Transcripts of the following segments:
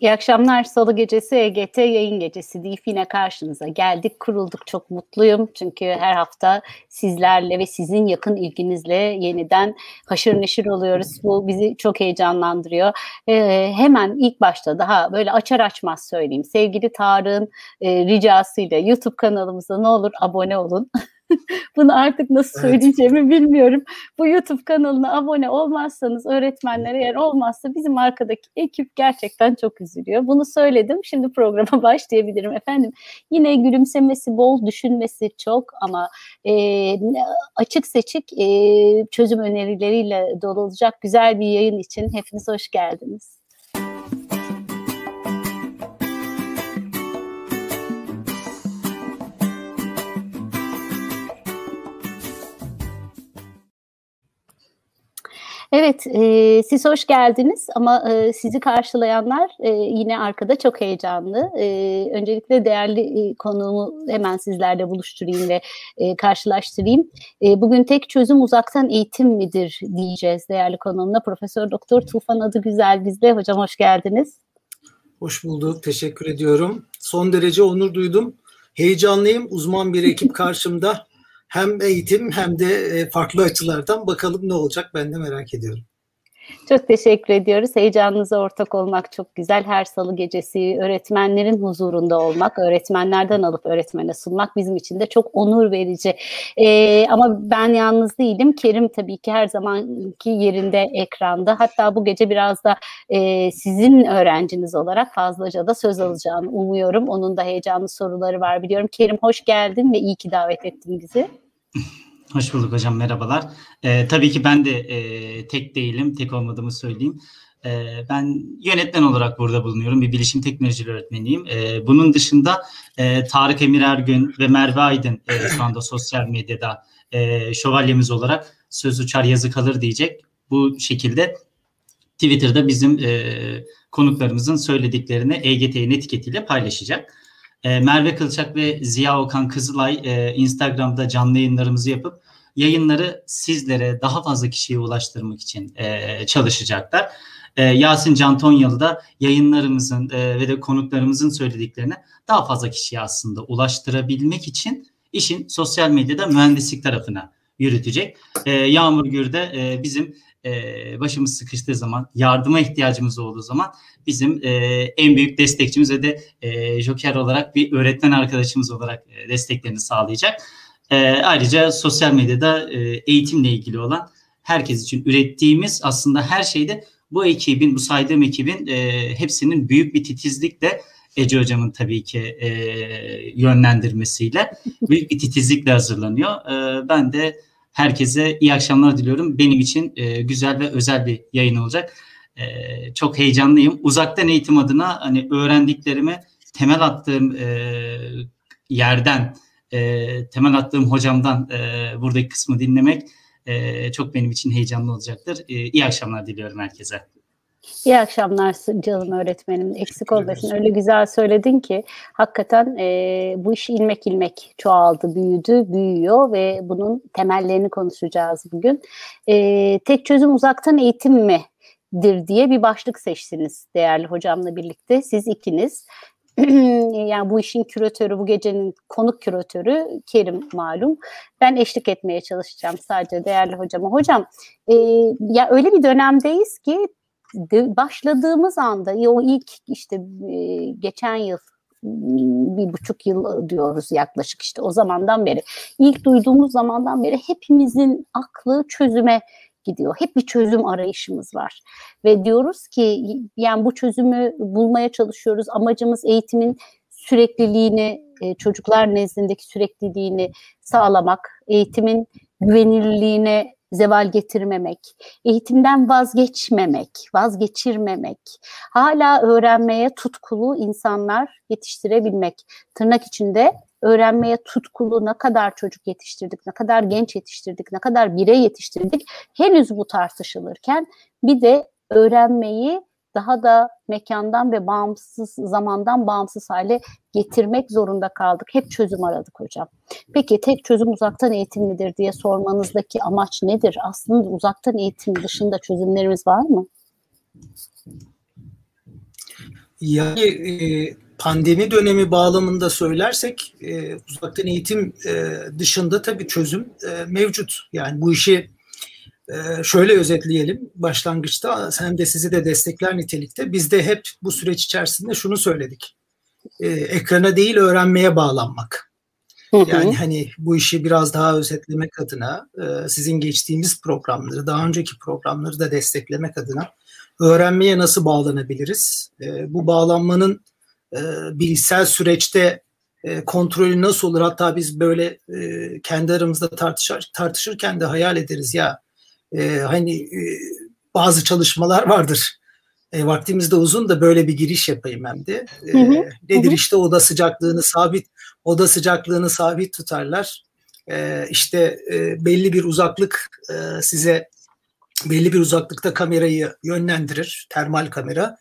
İyi akşamlar. Salı gecesi EGT yayın gecesi deyip yine karşınıza geldik. Kurulduk çok mutluyum. Çünkü her hafta sizlerle ve sizin yakın ilginizle yeniden haşır neşir oluyoruz. Bu bizi çok heyecanlandırıyor. Ee, hemen ilk başta daha böyle açar açmaz söyleyeyim. Sevgili Tarık'ın e, ricasıyla YouTube kanalımıza ne olur abone olun. Bunu artık nasıl söyleyeceğimi evet. bilmiyorum. Bu YouTube kanalına abone olmazsanız, öğretmenler eğer olmazsa bizim arkadaki ekip gerçekten çok üzülüyor. Bunu söyledim. Şimdi programa başlayabilirim efendim. Yine gülümsemesi bol, düşünmesi çok ama e, açık seçik e, çözüm önerileriyle dolu olacak güzel bir yayın için hepiniz hoş geldiniz. Evet, e, siz hoş geldiniz ama e, sizi karşılayanlar e, yine arkada çok heyecanlı. E, öncelikle değerli e, konuğumu hemen sizlerle buluşturayım ve e, karşılaştırayım. E, bugün tek çözüm uzaktan eğitim midir diyeceğiz değerli konuğumla. Profesör Doktor Tufan Adı Güzel bizde. Hocam hoş geldiniz. Hoş bulduk, teşekkür ediyorum. Son derece onur duydum. Heyecanlıyım, uzman bir ekip karşımda hem eğitim hem de e, farklı açılardan bakalım ne olacak ben de merak ediyorum. Çok teşekkür ediyoruz. Heyecanınıza ortak olmak çok güzel. Her salı gecesi öğretmenlerin huzurunda olmak, öğretmenlerden alıp öğretmene sunmak bizim için de çok onur verici. Ee, ama ben yalnız değilim. Kerim tabii ki her zamanki yerinde ekranda. Hatta bu gece biraz da e, sizin öğrenciniz olarak fazlaca da söz alacağını umuyorum. Onun da heyecanlı soruları var biliyorum. Kerim hoş geldin ve iyi ki davet ettin bizi. Hoş bulduk hocam merhabalar. Ee, tabii ki ben de e, tek değilim, tek olmadığımı söyleyeyim. E, ben yönetmen olarak burada bulunuyorum. Bir bilişim teknolojileri öğretmeniyim. E, bunun dışında e, Tarık Emir Ergün ve Merve Aydın e, şu anda sosyal medyada e, şövalyemiz olarak söz uçar yazı kalır diyecek. Bu şekilde Twitter'da bizim e, konuklarımızın söylediklerini EGT'nin etiketiyle paylaşacak. E, Merve Kılçak ve Ziya Okan Kızılay e, Instagram'da canlı yayınlarımızı yapıp yayınları sizlere daha fazla kişiye ulaştırmak için e, çalışacaklar. E, Yasin Can Tonyalı da yayınlarımızın e, ve de konuklarımızın söylediklerini daha fazla kişiye aslında ulaştırabilmek için işin sosyal medyada mühendislik tarafına yürütecek. E, Yağmur Gür'de e, bizim e, başımız sıkıştığı zaman, yardıma ihtiyacımız olduğu zaman bizim e, en büyük destekçimiz ve de e, joker olarak bir öğretmen arkadaşımız olarak e, desteklerini sağlayacak. E, ayrıca sosyal medyada e, eğitimle ilgili olan herkes için ürettiğimiz aslında her şeyde bu ekibin, bu saydığım ekibin e, hepsinin büyük bir titizlikle Ece Hocam'ın tabii ki e, yönlendirmesiyle büyük bir titizlikle hazırlanıyor. E, ben de Herkese iyi akşamlar diliyorum. Benim için e, güzel ve özel bir yayın olacak. E, çok heyecanlıyım. Uzaktan eğitim adına hani öğrendiklerimi temel attığım e, yerden, e, temel attığım hocamdan e, buradaki kısmı dinlemek e, çok benim için heyecanlı olacaktır. E, iyi akşamlar diliyorum herkese. İyi akşamlar canım öğretmenim. Eksik olmasın. Öyle güzel söyledin ki hakikaten e, bu iş ilmek ilmek çoğaldı, büyüdü, büyüyor ve bunun temellerini konuşacağız bugün. E, tek çözüm uzaktan eğitim mi? dir diye bir başlık seçtiniz değerli hocamla birlikte. Siz ikiniz. yani bu işin küratörü, bu gecenin konuk küratörü Kerim malum. Ben eşlik etmeye çalışacağım sadece değerli hocama. Hocam e, ya öyle bir dönemdeyiz ki başladığımız anda o ilk işte geçen yıl bir buçuk yıl diyoruz yaklaşık işte o zamandan beri ilk duyduğumuz zamandan beri hepimizin aklı çözüme gidiyor. Hep bir çözüm arayışımız var. Ve diyoruz ki yani bu çözümü bulmaya çalışıyoruz. Amacımız eğitimin sürekliliğini, çocuklar nezdindeki sürekliliğini sağlamak, eğitimin güvenilirliğine zeval getirmemek, eğitimden vazgeçmemek, vazgeçirmemek, hala öğrenmeye tutkulu insanlar yetiştirebilmek. Tırnak içinde öğrenmeye tutkulu ne kadar çocuk yetiştirdik, ne kadar genç yetiştirdik, ne kadar birey yetiştirdik henüz bu tartışılırken bir de öğrenmeyi daha da mekandan ve bağımsız zamandan bağımsız hale getirmek zorunda kaldık. Hep çözüm aradık hocam. Peki tek çözüm uzaktan eğitim midir diye sormanızdaki amaç nedir? Aslında uzaktan eğitim dışında çözümlerimiz var mı? Yani e, pandemi dönemi bağlamında söylersek e, uzaktan eğitim e, dışında tabii çözüm e, mevcut. Yani bu işi e, şöyle özetleyelim başlangıçta hem de sizi de destekler nitelikte. Biz de hep bu süreç içerisinde şunu söyledik. E, ekrana değil öğrenmeye bağlanmak. Yani hani bu işi biraz daha özetlemek adına e, sizin geçtiğimiz programları, daha önceki programları da desteklemek adına öğrenmeye nasıl bağlanabiliriz? E, bu bağlanmanın e, bilişsel süreçte e, kontrolü nasıl olur? Hatta biz böyle e, kendi aramızda tartışır, tartışırken de hayal ederiz ya e, hani e, bazı çalışmalar vardır. E, vaktimiz de uzun da böyle bir giriş yapayım hem de. E, hı hı. Nedir hı hı. işte oda sıcaklığını sabit oda sıcaklığını sabit tutarlar. E, işte e, belli bir uzaklık e, size belli bir uzaklıkta kamerayı yönlendirir, termal kamera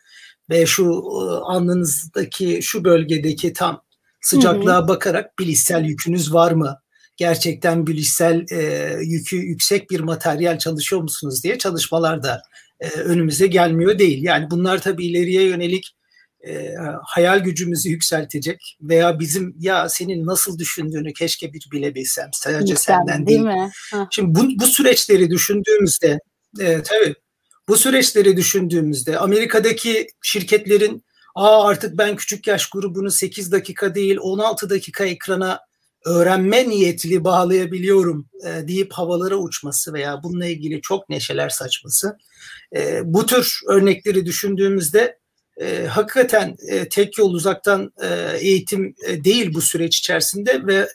ve şu e, alnınızdaki şu bölgedeki tam sıcaklığa hı hı. bakarak bilişsel yükünüz var mı? Gerçekten bilişsel e, yükü yüksek bir materyal çalışıyor musunuz diye çalışmalar da e, önümüze gelmiyor değil. Yani bunlar tabii ileriye yönelik e, hayal gücümüzü yükseltecek veya bizim ya senin nasıl düşündüğünü keşke bir bilebilsem sadece Lütfen, senden değil. değil. Mi? Şimdi bu, bu süreçleri düşündüğümüzde e, tabii bu süreçleri düşündüğümüzde Amerika'daki şirketlerin Aa artık ben küçük yaş grubunu 8 dakika değil 16 dakika ekrana öğrenme niyetli bağlayabiliyorum e, deyip havalara uçması veya bununla ilgili çok neşeler saçması. E, bu tür örnekleri düşündüğümüzde e, hakikaten e, tek yol uzaktan e, eğitim e, değil bu süreç içerisinde ve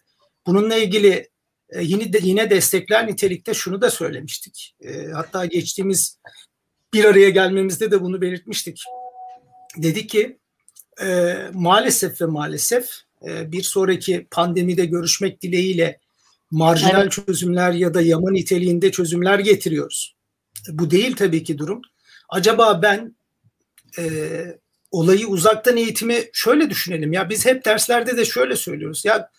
bununla ilgili e, yine de yine destekler nitelikte şunu da söylemiştik. E, hatta geçtiğimiz bir araya gelmemizde de bunu belirtmiştik. Dedik ki e, maalesef ve maalesef e, bir sonraki pandemide görüşmek dileğiyle marjinal evet. çözümler ya da yama niteliğinde çözümler getiriyoruz. Bu değil tabii ki durum. Acaba ben e, olayı uzaktan eğitimi şöyle düşünelim. Ya biz hep derslerde de şöyle söylüyoruz. Ya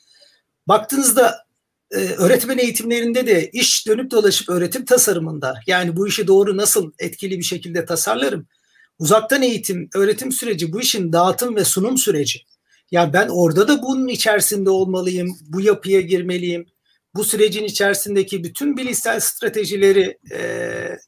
baktığınızda e, öğretmen eğitimlerinde de iş dönüp dolaşıp öğretim tasarımında yani bu işi doğru nasıl etkili bir şekilde tasarlarım. Uzaktan eğitim, öğretim süreci bu işin dağıtım ve sunum süreci. Ya ben orada da bunun içerisinde olmalıyım, bu yapıya girmeliyim. Bu sürecin içerisindeki bütün bilişsel stratejileri e,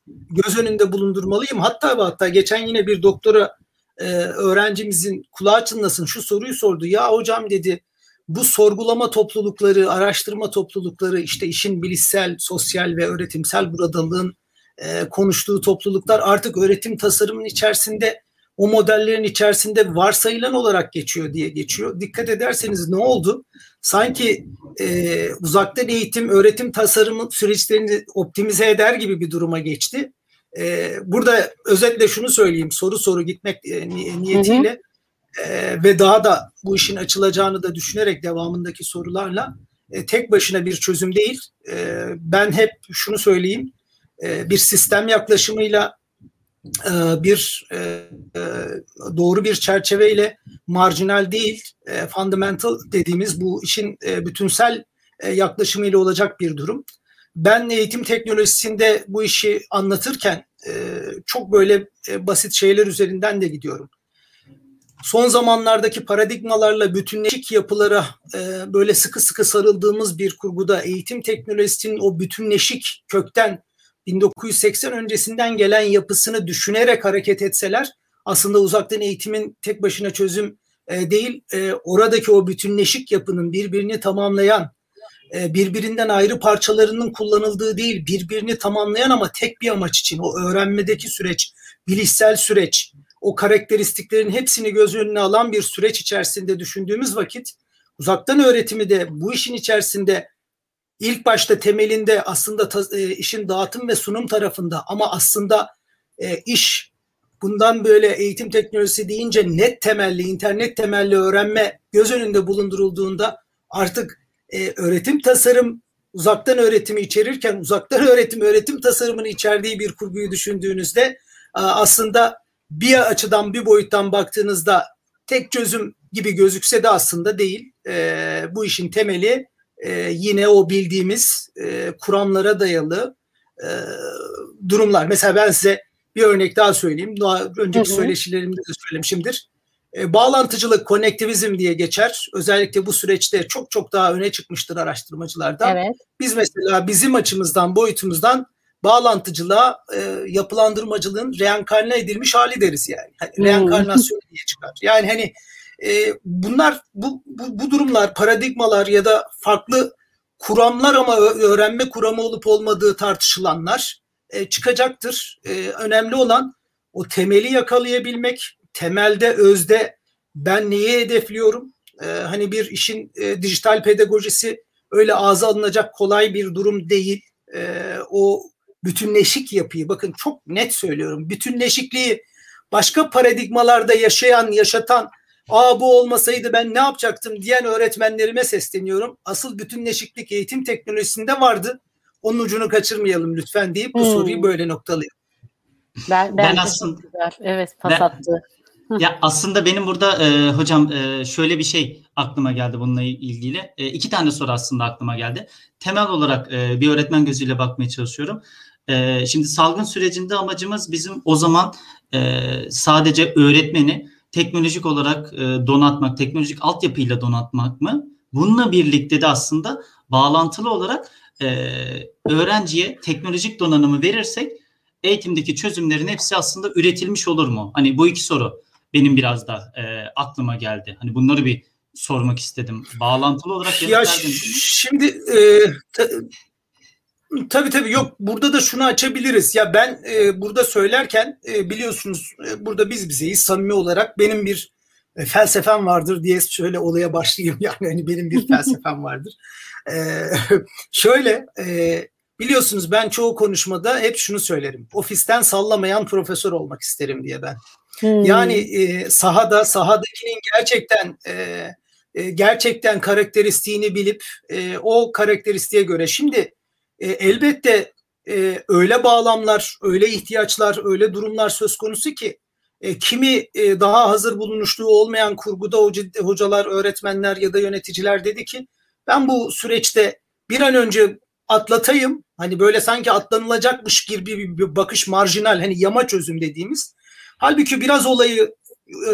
göz önünde bulundurmalıyım. Hatta hatta geçen yine bir doktora e, öğrencimizin kulağı çınlasın şu soruyu sordu. Ya hocam dedi bu sorgulama toplulukları, araştırma toplulukları işte işin bilişsel, sosyal ve öğretimsel buradalığın e, konuştuğu topluluklar artık öğretim tasarımının içerisinde o modellerin içerisinde varsayılan olarak geçiyor diye geçiyor. Dikkat ederseniz ne oldu? Sanki e, uzaktan eğitim, öğretim tasarımı süreçlerini optimize eder gibi bir duruma geçti. E, burada özetle şunu söyleyeyim, soru soru gitmek e, niyetiyle hı hı. E, ve daha da bu işin açılacağını da düşünerek devamındaki sorularla e, tek başına bir çözüm değil. E, ben hep şunu söyleyeyim, e, bir sistem yaklaşımıyla e, bir e, e, doğru bir çerçeveyle marjinal değil, fundamental dediğimiz bu işin bütünsel yaklaşımıyla olacak bir durum. Ben eğitim teknolojisinde bu işi anlatırken çok böyle basit şeyler üzerinden de gidiyorum. Son zamanlardaki paradigmalarla bütünleşik yapılara böyle sıkı sıkı sarıldığımız bir kurguda eğitim teknolojisinin o bütünleşik kökten 1980 öncesinden gelen yapısını düşünerek hareket etseler aslında uzaktan eğitimin tek başına çözüm e, değil e, oradaki o bütünleşik yapının birbirini tamamlayan e, birbirinden ayrı parçalarının kullanıldığı değil birbirini tamamlayan ama tek bir amaç için o öğrenmedeki süreç bilişsel süreç o karakteristiklerin hepsini göz önüne alan bir süreç içerisinde düşündüğümüz vakit uzaktan öğretimi de bu işin içerisinde ilk başta temelinde aslında ta, e, işin dağıtım ve sunum tarafında ama aslında e, iş bundan böyle eğitim teknolojisi deyince net temelli, internet temelli öğrenme göz önünde bulundurulduğunda artık e, öğretim tasarım uzaktan öğretimi içerirken uzaktan öğretim öğretim tasarımını içerdiği bir kurguyu düşündüğünüzde aslında bir açıdan bir boyuttan baktığınızda tek çözüm gibi gözükse de aslında değil. E, bu işin temeli e, yine o bildiğimiz e, kuramlara dayalı e, durumlar. Mesela ben size bir örnek daha söyleyeyim. Daha önceki hı hı. söyleşilerimde de söylemişimdir. E, bağlantıcılık, konektivizm diye geçer. Özellikle bu süreçte çok çok daha öne çıkmıştır araştırmacılardan. Evet. Biz mesela bizim açımızdan, boyutumuzdan bağlantıcılığa e, yapılandırmacılığın reenkarne edilmiş hali deriz yani. Hani hmm. Reenkarnasyon diye çıkar. Yani hani e, bunlar bu, bu, bu durumlar, paradigmalar ya da farklı kuramlar ama öğrenme kuramı olup olmadığı tartışılanlar e, çıkacaktır. E, önemli olan o temeli yakalayabilmek, temelde özde ben neyi hedefliyorum? E, hani bir işin e, dijital pedagojisi öyle ağza alınacak kolay bir durum değil. E, o bütünleşik yapıyı bakın çok net söylüyorum. Bütünleşikliği başka paradigmalarda yaşayan, yaşatan aa bu olmasaydı ben ne yapacaktım diyen öğretmenlerime sesleniyorum. Asıl bütünleşiklik eğitim teknolojisinde vardı. Onun ucunu kaçırmayalım lütfen deyip bu hmm. soruyu böyle noktalayalım. Ben, ben, ben aslında güzel. evet pas ben, attı. Ya aslında benim burada e, hocam e, şöyle bir şey aklıma geldi bununla ilgili. E, iki tane soru aslında aklıma geldi. Temel olarak e, bir öğretmen gözüyle bakmaya çalışıyorum. E, şimdi salgın sürecinde amacımız bizim o zaman e, sadece öğretmeni teknolojik olarak e, donatmak, teknolojik altyapıyla donatmak mı? Bununla birlikte de aslında bağlantılı olarak e, öğrenciye teknolojik donanımı verirsek eğitimdeki çözümlerin hepsi aslında üretilmiş olur mu? Hani bu iki soru benim biraz da e, aklıma geldi. Hani bunları bir sormak istedim. Bağlantılı olarak ya şimdi e, tabii tabii yok burada da şunu açabiliriz. Ya ben e, burada söylerken e, biliyorsunuz e, burada biz bizeyiz samimi olarak benim bir e, felsefem vardır diye şöyle olaya başlayayım yani hani benim bir felsefem vardır. E, şöyle e, biliyorsunuz ben çoğu konuşmada hep şunu söylerim. Ofisten sallamayan profesör olmak isterim diye ben. Hmm. Yani e, sahada sahadakinin gerçekten e, e, gerçekten karakteristiğini bilip e, o karakteristiğe göre şimdi e, elbette e, öyle bağlamlar, öyle ihtiyaçlar, öyle durumlar söz konusu ki e, kimi e, daha hazır bulunuşluğu olmayan kurguda hocalar, öğretmenler ya da yöneticiler dedi ki ben bu süreçte bir an önce atlatayım. Hani böyle sanki atlanılacakmış gibi bir bakış marjinal hani yama çözüm dediğimiz. Halbuki biraz olayı e,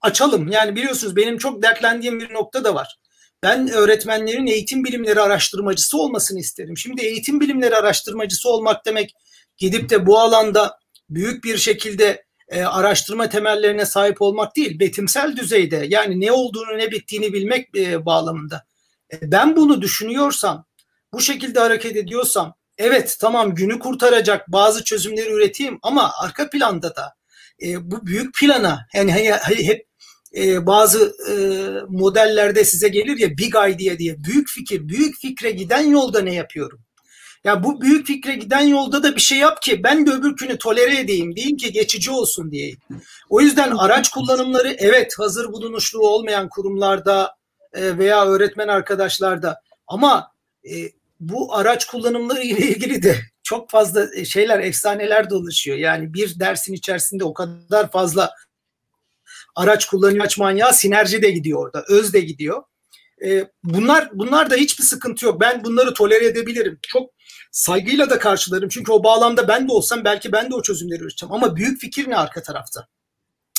açalım. Yani biliyorsunuz benim çok dertlendiğim bir nokta da var. Ben öğretmenlerin eğitim bilimleri araştırmacısı olmasını isterim. Şimdi eğitim bilimleri araştırmacısı olmak demek gidip de bu alanda büyük bir şekilde e, araştırma temellerine sahip olmak değil, betimsel düzeyde yani ne olduğunu ne bittiğini bilmek e, bağlamında. E, ben bunu düşünüyorsam, bu şekilde hareket ediyorsam, evet tamam günü kurtaracak bazı çözümleri üreteyim ama arka planda da e, bu büyük plana yani hep e, bazı e, modellerde size gelir ya big idea diye büyük fikir, büyük fikre giden yolda ne yapıyorum? Ya bu büyük fikre giden yolda da bir şey yap ki ben de öbürkünü tolere edeyim, diyeyim ki geçici olsun diye. O yüzden araç kullanımları evet hazır bulunuşluğu olmayan kurumlarda e, veya öğretmen arkadaşlarda ama e, bu araç kullanımları ile ilgili de çok fazla e, şeyler, efsaneler dolaşıyor. Yani bir dersin içerisinde o kadar fazla araç kullanıyor, araç manyağı sinerji de gidiyor orada, öz de gidiyor. E, bunlar bunlar da hiçbir sıkıntı yok. Ben bunları tolere edebilirim. Çok saygıyla da karşılarım. Çünkü o bağlamda ben de olsam belki ben de o çözümleri üreteceğim. Ama büyük fikir ne arka tarafta?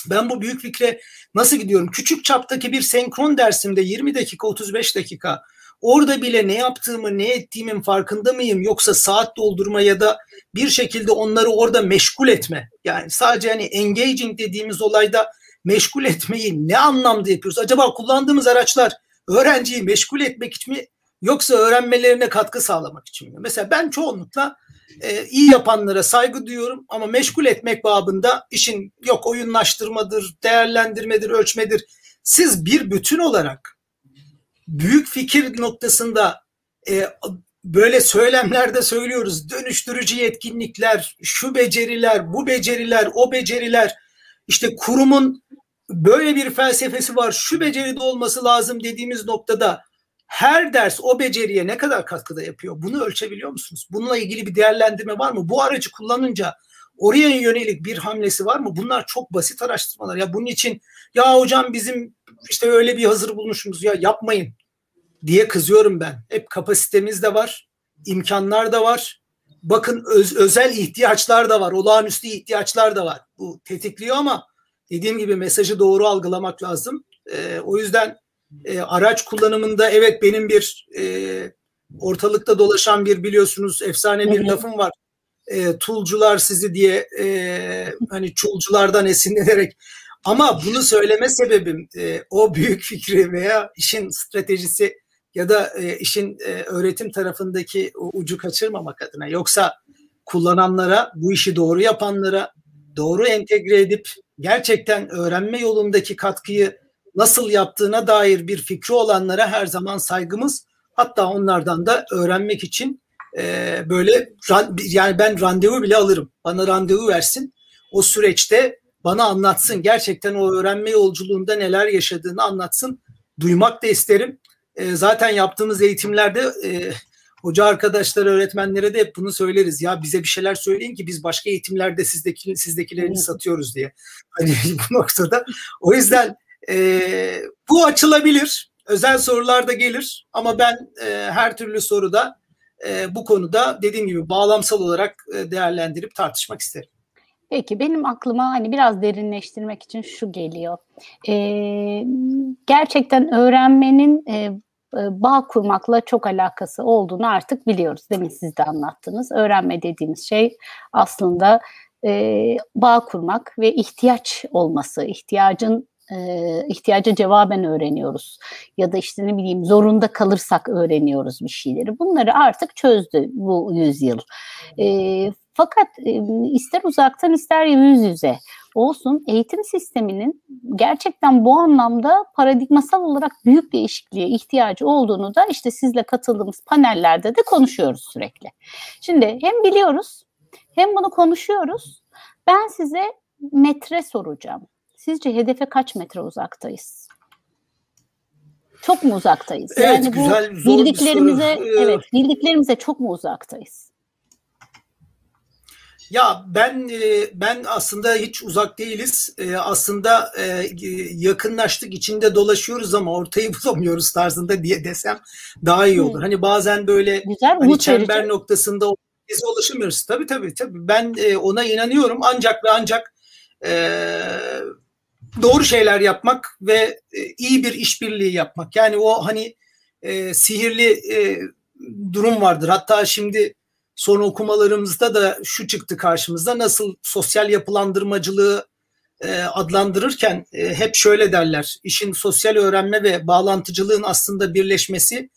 Ben bu büyük fikre nasıl gidiyorum? Küçük çaptaki bir senkron dersimde 20 dakika, 35 dakika orada bile ne yaptığımı, ne ettiğimin farkında mıyım? Yoksa saat doldurma ya da bir şekilde onları orada meşgul etme. Yani sadece hani engaging dediğimiz olayda meşgul etmeyi ne anlamda yapıyoruz? Acaba kullandığımız araçlar öğrenciyi meşgul etmek için mi yoksa öğrenmelerine katkı sağlamak için mi? Mesela ben çoğunlukla e, iyi yapanlara saygı duyuyorum ama meşgul etmek babında işin yok oyunlaştırmadır, değerlendirmedir, ölçmedir. Siz bir bütün olarak büyük fikir noktasında e, böyle söylemlerde söylüyoruz. Dönüştürücü yetkinlikler, şu beceriler, bu beceriler, o beceriler. işte kurumun böyle bir felsefesi var. Şu beceride olması lazım dediğimiz noktada her ders o beceriye ne kadar katkıda yapıyor? Bunu ölçebiliyor musunuz? Bununla ilgili bir değerlendirme var mı? Bu aracı kullanınca oraya yönelik bir hamlesi var mı? Bunlar çok basit araştırmalar. Ya bunun için ya hocam bizim işte öyle bir hazır bulmuşumuz ya yapmayın diye kızıyorum ben. Hep kapasitemiz de var, imkanlar da var. Bakın öz, özel ihtiyaçlar da var, olağanüstü ihtiyaçlar da var. Bu tetikliyor ama dediğim gibi mesajı doğru algılamak lazım. E, o yüzden e, araç kullanımında evet benim bir e, ortalıkta dolaşan bir biliyorsunuz efsane bir lafım var. E, tulcular sizi diye e, hani çulculardan esinlenerek ama bunu söyleme sebebim e, o büyük fikri veya işin stratejisi ya da e, işin e, öğretim tarafındaki o ucu kaçırmamak adına. Yoksa kullananlara, bu işi doğru yapanlara, doğru entegre edip gerçekten öğrenme yolundaki katkıyı nasıl yaptığına dair bir fikri olanlara her zaman saygımız. Hatta onlardan da öğrenmek için e, böyle yani ben randevu bile alırım. Bana randevu versin. O süreçte bana anlatsın. Gerçekten o öğrenme yolculuğunda neler yaşadığını anlatsın. Duymak da isterim. E, zaten yaptığımız eğitimlerde e, hoca arkadaşlar, öğretmenlere de hep bunu söyleriz. Ya bize bir şeyler söyleyin ki biz başka eğitimlerde sizdeki, sizdekilerini satıyoruz diye. Hani bu noktada. O yüzden e, bu açılabilir. Özel sorular da gelir ama ben e, her türlü soruda e, bu konuda dediğim gibi bağlamsal olarak e, değerlendirip tartışmak isterim. Peki benim aklıma hani biraz derinleştirmek için şu geliyor. Ee, gerçekten öğrenmenin e, bağ kurmakla çok alakası olduğunu artık biliyoruz. Demin siz de anlattınız. Öğrenme dediğimiz şey aslında e, bağ kurmak ve ihtiyaç olması, ihtiyacın e, ihtiyaca cevaben öğreniyoruz. Ya da işte ne bileyim zorunda kalırsak öğreniyoruz bir şeyleri. Bunları artık çözdü bu yüzyıl. E, fakat ister uzaktan ister yüz yüze olsun eğitim sisteminin gerçekten bu anlamda paradigmasal olarak büyük değişikliğe ihtiyacı olduğunu da işte sizle katıldığımız panellerde de konuşuyoruz sürekli. Şimdi hem biliyoruz hem bunu konuşuyoruz. Ben size metre soracağım. Sizce hedefe kaç metre uzaktayız? Çok mu uzaktayız? Evet, yani güzel, bu zor bildiklerimize soru. evet, bildiklerimize çok mu uzaktayız? Ya ben e, ben aslında hiç uzak değiliz. E, aslında e, yakınlaştık, içinde dolaşıyoruz ama ortayı bulamıyoruz tarzında diye desem daha iyi olur. Hmm. Hani bazen böyle Güzel, hani çember verici. noktasında biz ulaşamıyoruz. Tabii tabii tabii. Ben ona inanıyorum. Ancak ve ancak doğru şeyler yapmak ve iyi bir işbirliği yapmak. Yani o hani sihirli durum vardır. Hatta şimdi son okumalarımızda da şu çıktı karşımızda nasıl sosyal yapılandırmacılığı e, adlandırırken e, hep şöyle derler. İşin sosyal öğrenme ve bağlantıcılığın aslında birleşmesi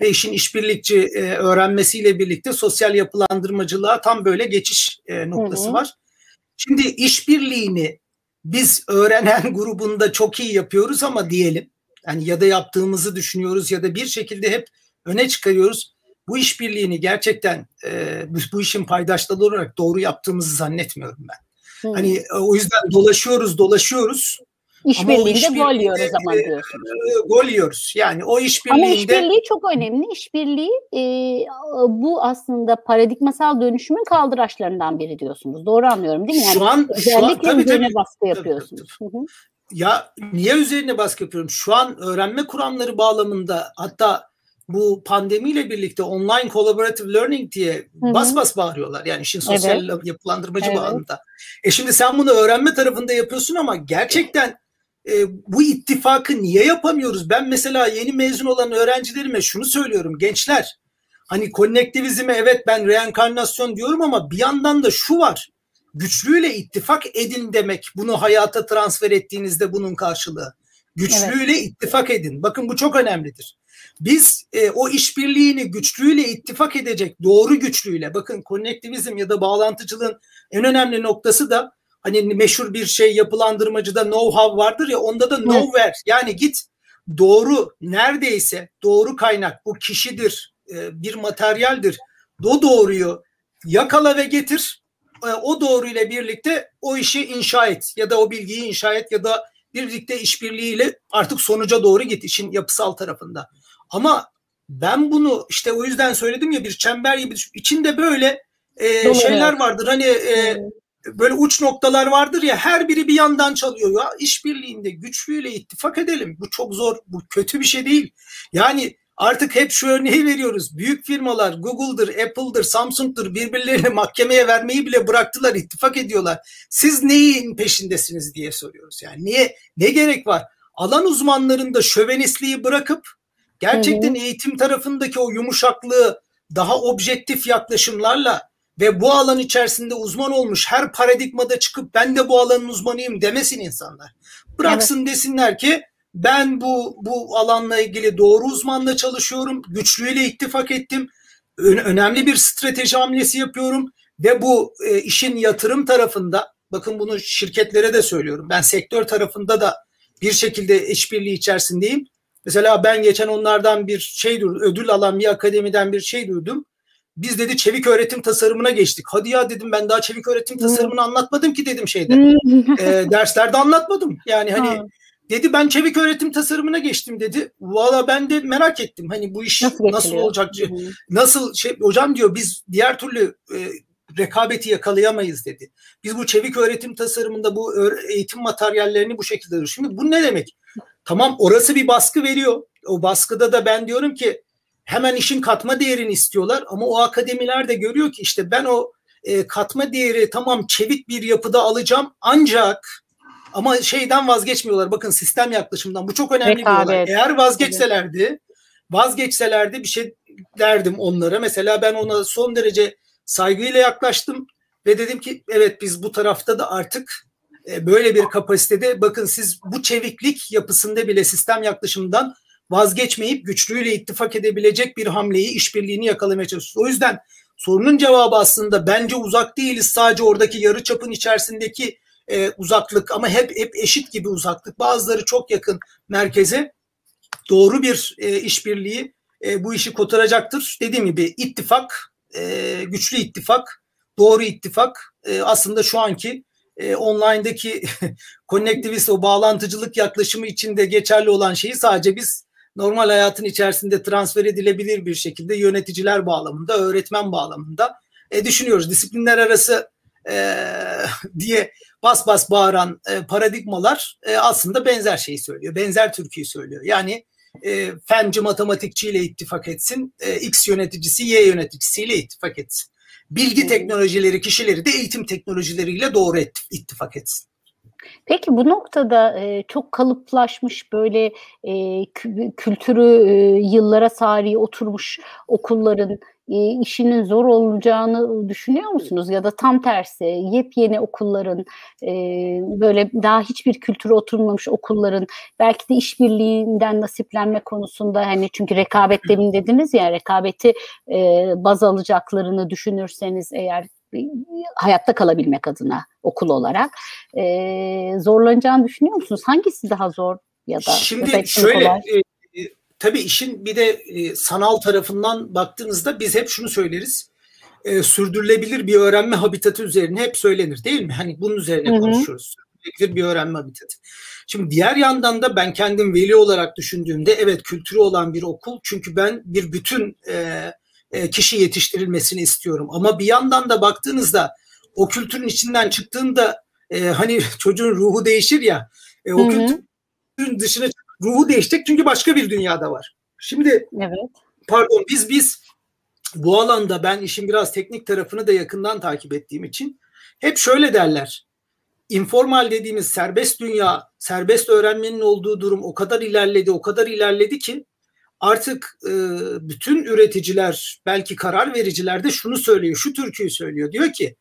ve işin işbirlikçi e, öğrenmesiyle birlikte sosyal yapılandırmacılığa tam böyle geçiş e, noktası hı hı. var. Şimdi işbirliğini biz öğrenen grubunda çok iyi yapıyoruz ama diyelim yani ya da yaptığımızı düşünüyoruz ya da bir şekilde hep öne çıkarıyoruz bu işbirliğini gerçekten e, bu işin paydaşları olarak doğru yaptığımızı zannetmiyorum ben. Hı. Hani e, o yüzden dolaşıyoruz dolaşıyoruz. İşbirliğinde iş gol yiyoruz zaman e, diyorsunuz. E, gol yiyoruz. Yani o işbirliğinde... Ama işbirliği çok önemli. İşbirliği e, bu aslında paradigmasal dönüşümün kaldıraçlarından biri diyorsunuz. Doğru anlıyorum değil mi? Yani şu an, şu an, tabii, tabii, baskı yapıyorsunuz. Tabii, tabii. Ya niye üzerine baskı yapıyorum? Şu an öğrenme kuramları bağlamında hatta bu pandemiyle birlikte online collaborative learning diye Hı-hı. bas bas bağırıyorlar. Yani işin sosyal evet. yapılandırmacı evet. bağlamında. E şimdi sen bunu öğrenme tarafında yapıyorsun ama gerçekten e, bu ittifakı niye yapamıyoruz? Ben mesela yeni mezun olan öğrencilerime şunu söylüyorum. Gençler hani konnektivizme evet ben reenkarnasyon diyorum ama bir yandan da şu var. Güçlüyle ittifak edin demek. Bunu hayata transfer ettiğinizde bunun karşılığı. Güçlüyle evet. ittifak edin. Bakın bu çok önemlidir. Biz e, o işbirliğini güçlüyle ittifak edecek doğru güçlüyle bakın konnektivizm ya da bağlantıcılığın en önemli noktası da hani meşhur bir şey yapılandırmacıda know-how vardır ya onda da know-where yani git doğru neredeyse doğru kaynak bu kişidir e, bir materyaldir o doğruyu yakala ve getir e, o doğru ile birlikte o işi inşa et ya da o bilgiyi inşa et ya da birlikte işbirliğiyle artık sonuca doğru git işin yapısal tarafında. Ama ben bunu işte o yüzden söyledim ya bir çember gibi içinde böyle e, şeyler vardır. Hani e, böyle uç noktalar vardır ya her biri bir yandan çalıyor ya işbirliğinde güçlüyle ittifak edelim. Bu çok zor. Bu kötü bir şey değil. Yani Artık hep şu örneği veriyoruz. Büyük firmalar Google'dır, Apple'dır, Samsung'dur birbirlerini mahkemeye vermeyi bile bıraktılar, ittifak ediyorlar. Siz neyin peşindesiniz diye soruyoruz. Yani niye ne gerek var? Alan uzmanlarında şövenistliği bırakıp gerçekten eğitim tarafındaki o yumuşaklığı daha objektif yaklaşımlarla ve bu alan içerisinde uzman olmuş her paradigmada çıkıp ben de bu alanın uzmanıyım demesin insanlar. Bıraksın evet. desinler ki ben bu bu alanla ilgili doğru uzmanla çalışıyorum. Güçlüyle ittifak ettim. önemli bir strateji hamlesi yapıyorum ve bu e, işin yatırım tarafında bakın bunu şirketlere de söylüyorum. Ben sektör tarafında da bir şekilde işbirliği içerisindeyim. Mesela ben geçen onlardan bir şey duydum, ödül alan bir akademiden bir şey duydum. Biz dedi çevik öğretim tasarımına geçtik. Hadi ya dedim ben daha çevik öğretim tasarımını anlatmadım ki dedim şeyde. e, derslerde anlatmadım. Yani hani Dedi ben çevik öğretim tasarımına geçtim dedi. Valla ben de merak ettim. Hani bu iş nasıl, nasıl olacak? Hı-hı. Nasıl şey hocam diyor biz diğer türlü e, rekabeti yakalayamayız dedi. Biz bu çevik öğretim tasarımında bu eğitim materyallerini bu şekilde Şimdi bu ne demek? Tamam orası bir baskı veriyor. O baskıda da ben diyorum ki hemen işin katma değerini istiyorlar ama o akademiler de görüyor ki işte ben o e, katma değeri tamam çevik bir yapıda alacağım ancak ama şeyden vazgeçmiyorlar. Bakın sistem yaklaşımdan. Bu çok önemli Rekabet. bir olay. Eğer vazgeçselerdi, vazgeçselerdi bir şey derdim onlara. Mesela ben ona son derece saygıyla yaklaştım ve dedim ki evet biz bu tarafta da artık böyle bir kapasitede bakın siz bu çeviklik yapısında bile sistem yaklaşımından vazgeçmeyip güçlüyle ittifak edebilecek bir hamleyi, işbirliğini yakalamaya çalışıyoruz. O yüzden sorunun cevabı aslında bence uzak değiliz. Sadece oradaki yarı çapın içerisindeki e, uzaklık ama hep hep eşit gibi uzaklık. Bazıları çok yakın merkeze. Doğru bir e, işbirliği e, bu işi kotaracaktır. Dediğim gibi ittifak, e, güçlü ittifak, doğru ittifak e, aslında şu anki e, online'daki konnektivist o bağlantıcılık yaklaşımı içinde geçerli olan şeyi sadece biz normal hayatın içerisinde transfer edilebilir bir şekilde yöneticiler bağlamında, öğretmen bağlamında e, düşünüyoruz. Disiplinler arası e, diye bas bas bağıran e, paradigmalar e, aslında benzer şeyi söylüyor. Benzer Türkiye'yi söylüyor. Yani e, fenci matematikçiyle ittifak etsin, e, X yöneticisi Y yöneticisiyle ittifak etsin. Bilgi teknolojileri kişileri de eğitim teknolojileriyle doğru ittifak etsin. Peki bu noktada e, çok kalıplaşmış böyle e, kültürü e, yıllara sari oturmuş okulların işinin zor olacağını düşünüyor musunuz? Ya da tam tersi yepyeni okulların e, böyle daha hiçbir kültüre oturmamış okulların belki de işbirliğinden nasiplenme konusunda hani çünkü rekabet demin dediniz ya rekabeti e, baz alacaklarını düşünürseniz eğer hayatta kalabilmek adına okul olarak e, zorlanacağını düşünüyor musunuz? Hangisi daha zor ya da Şimdi şöyle kolay? Tabii işin bir de e, sanal tarafından baktığınızda biz hep şunu söyleriz. E, sürdürülebilir bir öğrenme habitatı üzerine hep söylenir değil mi? Hani bunun üzerine Hı-hı. konuşuyoruz. Sürdürülebilir bir öğrenme habitatı. Şimdi diğer yandan da ben kendim veli olarak düşündüğümde evet kültürü olan bir okul çünkü ben bir bütün e, e, kişi yetiştirilmesini istiyorum. Ama bir yandan da baktığınızda o kültürün içinden çıktığında e, hani çocuğun ruhu değişir ya e, o Hı-hı. kültürün dışına ruhu değişecek çünkü başka bir dünyada var. Şimdi evet. pardon biz biz bu alanda ben işin biraz teknik tarafını da yakından takip ettiğim için hep şöyle derler. Informal dediğimiz serbest dünya, serbest öğrenmenin olduğu durum o kadar ilerledi, o kadar ilerledi ki artık e, bütün üreticiler, belki karar vericiler de şunu söylüyor, şu türküyü söylüyor. Diyor ki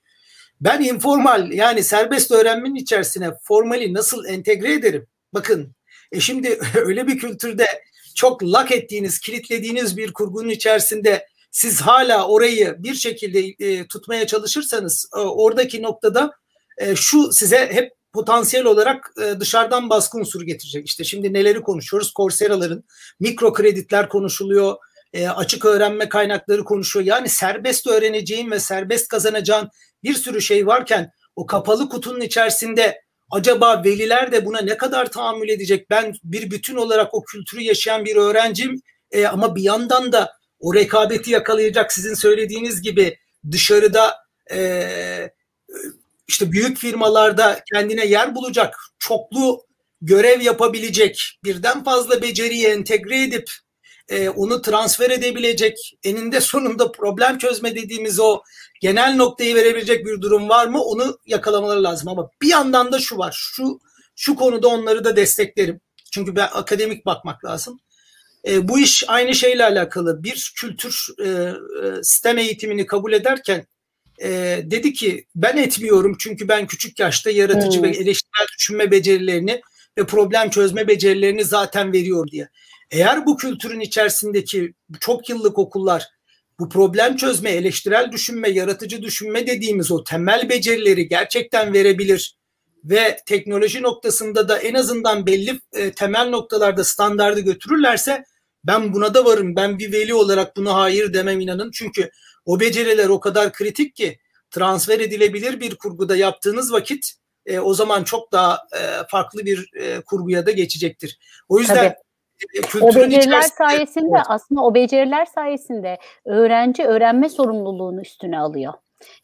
ben informal yani serbest öğrenmenin içerisine formali nasıl entegre ederim? Bakın e şimdi öyle bir kültürde çok lak ettiğiniz, kilitlediğiniz bir kurgunun içerisinde siz hala orayı bir şekilde e, tutmaya çalışırsanız e, oradaki noktada e, şu size hep potansiyel olarak e, dışarıdan baskı unsuru getirecek. İşte şimdi neleri konuşuyoruz? Coursera'ların mikro kreditler konuşuluyor. E, açık öğrenme kaynakları konuşuyor. Yani serbest öğreneceğin ve serbest kazanacağın bir sürü şey varken o kapalı kutunun içerisinde acaba veliler de buna ne kadar tahammül edecek? Ben bir bütün olarak o kültürü yaşayan bir öğrencim e, ama bir yandan da o rekabeti yakalayacak sizin söylediğiniz gibi dışarıda e, işte büyük firmalarda kendine yer bulacak, çoklu görev yapabilecek, birden fazla beceriyi entegre edip e, onu transfer edebilecek, eninde sonunda problem çözme dediğimiz o genel noktayı verebilecek bir durum var mı? Onu yakalamaları lazım ama bir yandan da şu var. Şu şu konuda onları da desteklerim. Çünkü ben akademik bakmak lazım. E, bu iş aynı şeyle alakalı. Bir kültür e, e, sistem eğitimini kabul ederken e, dedi ki ben etmiyorum çünkü ben küçük yaşta yaratıcı hmm. ve eleştirel düşünme becerilerini ve problem çözme becerilerini zaten veriyor diye. Eğer bu kültürün içerisindeki çok yıllık okullar bu problem çözme, eleştirel düşünme, yaratıcı düşünme dediğimiz o temel becerileri gerçekten verebilir ve teknoloji noktasında da en azından belli e, temel noktalarda standardı götürürlerse ben buna da varım. Ben bir veli olarak buna hayır demem inanın. Çünkü o beceriler o kadar kritik ki transfer edilebilir bir kurguda yaptığınız vakit e, o zaman çok daha e, farklı bir e, kurguya da geçecektir. O yüzden Tabii. E, o beceriler sayesinde evet. aslında o beceriler sayesinde öğrenci öğrenme sorumluluğunu üstüne alıyor.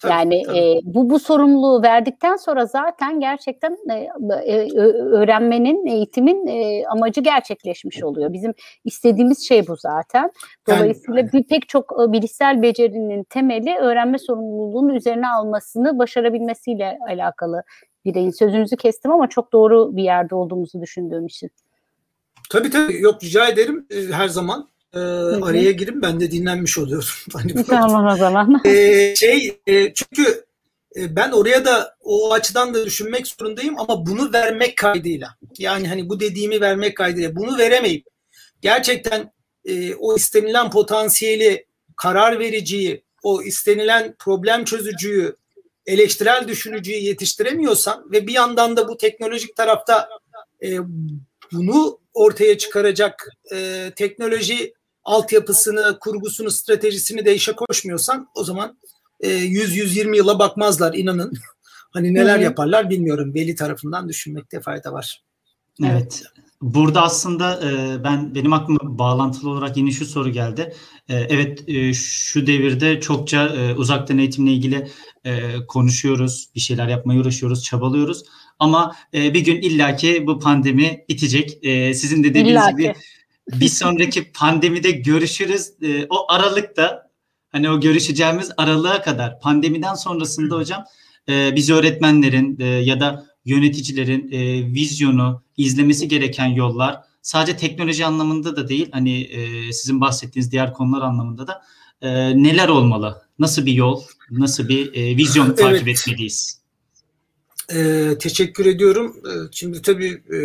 Tabii, yani tabii. E, bu bu sorumluluğu verdikten sonra zaten gerçekten e, e, öğrenmenin, eğitimin e, amacı gerçekleşmiş oluyor. Bizim istediğimiz şey bu zaten. Dolayısıyla yani, bir pek çok e, bilişsel becerinin temeli öğrenme sorumluluğunun üzerine almasını başarabilmesiyle alakalı bireyin. Sözünüzü kestim ama çok doğru bir yerde olduğumuzu düşündüğüm için. Tabii tabii yok rica ederim e, her zaman. E, araya girin ben de dinlenmiş oluyorum. hani tamam o zaman. E, şey e, çünkü e, ben oraya da o açıdan da düşünmek zorundayım ama bunu vermek kaydıyla. Yani hani bu dediğimi vermek kaydıyla bunu veremeyip gerçekten e, o istenilen potansiyeli, karar vericiyi, o istenilen problem çözücüyü, eleştirel düşünücüyü yetiştiremiyorsan ve bir yandan da bu teknolojik tarafta e, bunu ortaya çıkaracak e, teknoloji altyapısını, kurgusunu, stratejisini de işe koşmuyorsan o zaman e, 100-120 yıla bakmazlar inanın. hani neler Hı-hı. yaparlar bilmiyorum. Veli tarafından düşünmekte fayda var. Evet. Burada aslında e, ben benim aklıma bağlantılı olarak yeni şu soru geldi. E, evet e, şu devirde çokça e, uzaktan eğitimle ilgili e, konuşuyoruz, bir şeyler yapmaya uğraşıyoruz, çabalıyoruz. Ama e, bir gün illaki bu pandemi bitecek. E, sizin de dediğiniz illaki. gibi bir sonraki pandemide görüşürüz. E, o aralıkta hani o görüşeceğimiz aralığa kadar pandemiden sonrasında hocam e, biz öğretmenlerin e, ya da yöneticilerin e, vizyonu, izlemesi gereken yollar sadece teknoloji anlamında da değil hani e, sizin bahsettiğiniz diğer konular anlamında da e, neler olmalı? Nasıl bir yol, nasıl bir e, vizyon evet. takip etmeliyiz? E, teşekkür ediyorum. E, şimdi tabii e,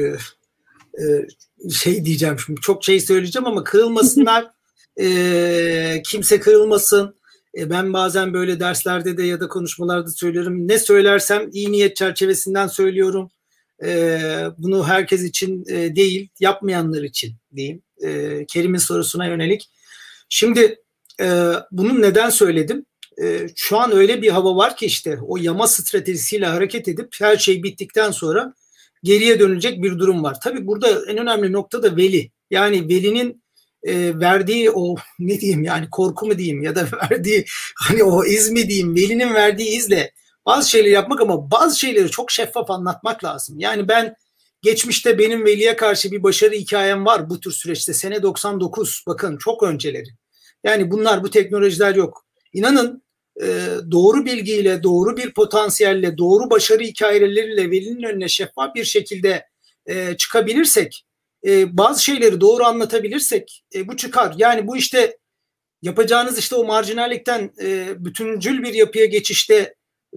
e, şey diyeceğim şimdi çok şey söyleyeceğim ama kırılmasınlar. e, kimse kırılmasın. E, ben bazen böyle derslerde de ya da konuşmalarda söylerim. Ne söylersem iyi niyet çerçevesinden söylüyorum. E, bunu herkes için e, değil, yapmayanlar için diyeyim. E, Kerim'in sorusuna yönelik. Şimdi e, bunu neden söyledim? E, şu an öyle bir hava var ki işte o yama stratejisiyle hareket edip her şey bittikten sonra geriye dönecek bir durum var. Tabii burada en önemli nokta da veli. Yani velinin e, verdiği o ne diyeyim yani korku mu diyeyim ya da verdiği hani o iz mi diyeyim velinin verdiği izle bazı şeyleri yapmak ama bazı şeyleri çok şeffaf anlatmak lazım. Yani ben geçmişte benim veliye karşı bir başarı hikayem var bu tür süreçte sene 99 bakın çok önceleri. Yani bunlar bu teknolojiler yok. İnanın e, doğru bilgiyle, doğru bir potansiyelle, doğru başarı hikayeleriyle velinin önüne şeffaf bir şekilde e, çıkabilirsek, e, bazı şeyleri doğru anlatabilirsek bu çıkar. Yani bu işte yapacağınız işte o marjinallikten bütüncül bir yapıya geçişte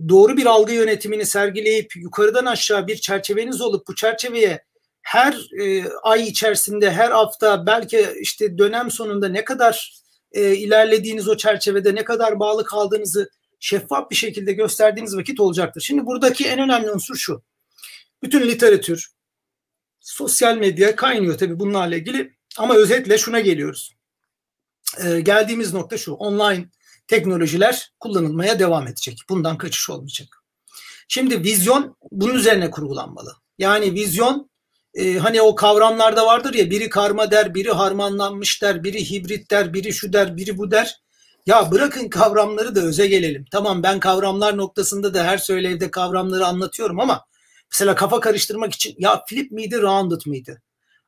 doğru bir algı yönetimini sergileyip yukarıdan aşağı bir çerçeveniz olup bu çerçeveye her ay içerisinde, her hafta belki işte dönem sonunda ne kadar e, ilerlediğiniz o çerçevede ne kadar bağlı kaldığınızı şeffaf bir şekilde gösterdiğiniz vakit olacaktır. Şimdi buradaki en önemli unsur şu. Bütün literatür, sosyal medya kaynıyor tabii bunlarla ilgili ama özetle şuna geliyoruz. E, geldiğimiz nokta şu. Online teknolojiler kullanılmaya devam edecek. Bundan kaçış olmayacak. Şimdi vizyon bunun üzerine kurgulanmalı. Yani vizyon e, hani o kavramlarda vardır ya biri karma der, biri harmanlanmış der, biri hibrit der, biri şu der, biri bu der. Ya bırakın kavramları da öze gelelim. Tamam ben kavramlar noktasında da her söylevde kavramları anlatıyorum ama mesela kafa karıştırmak için ya flip miydi rounded mıydı?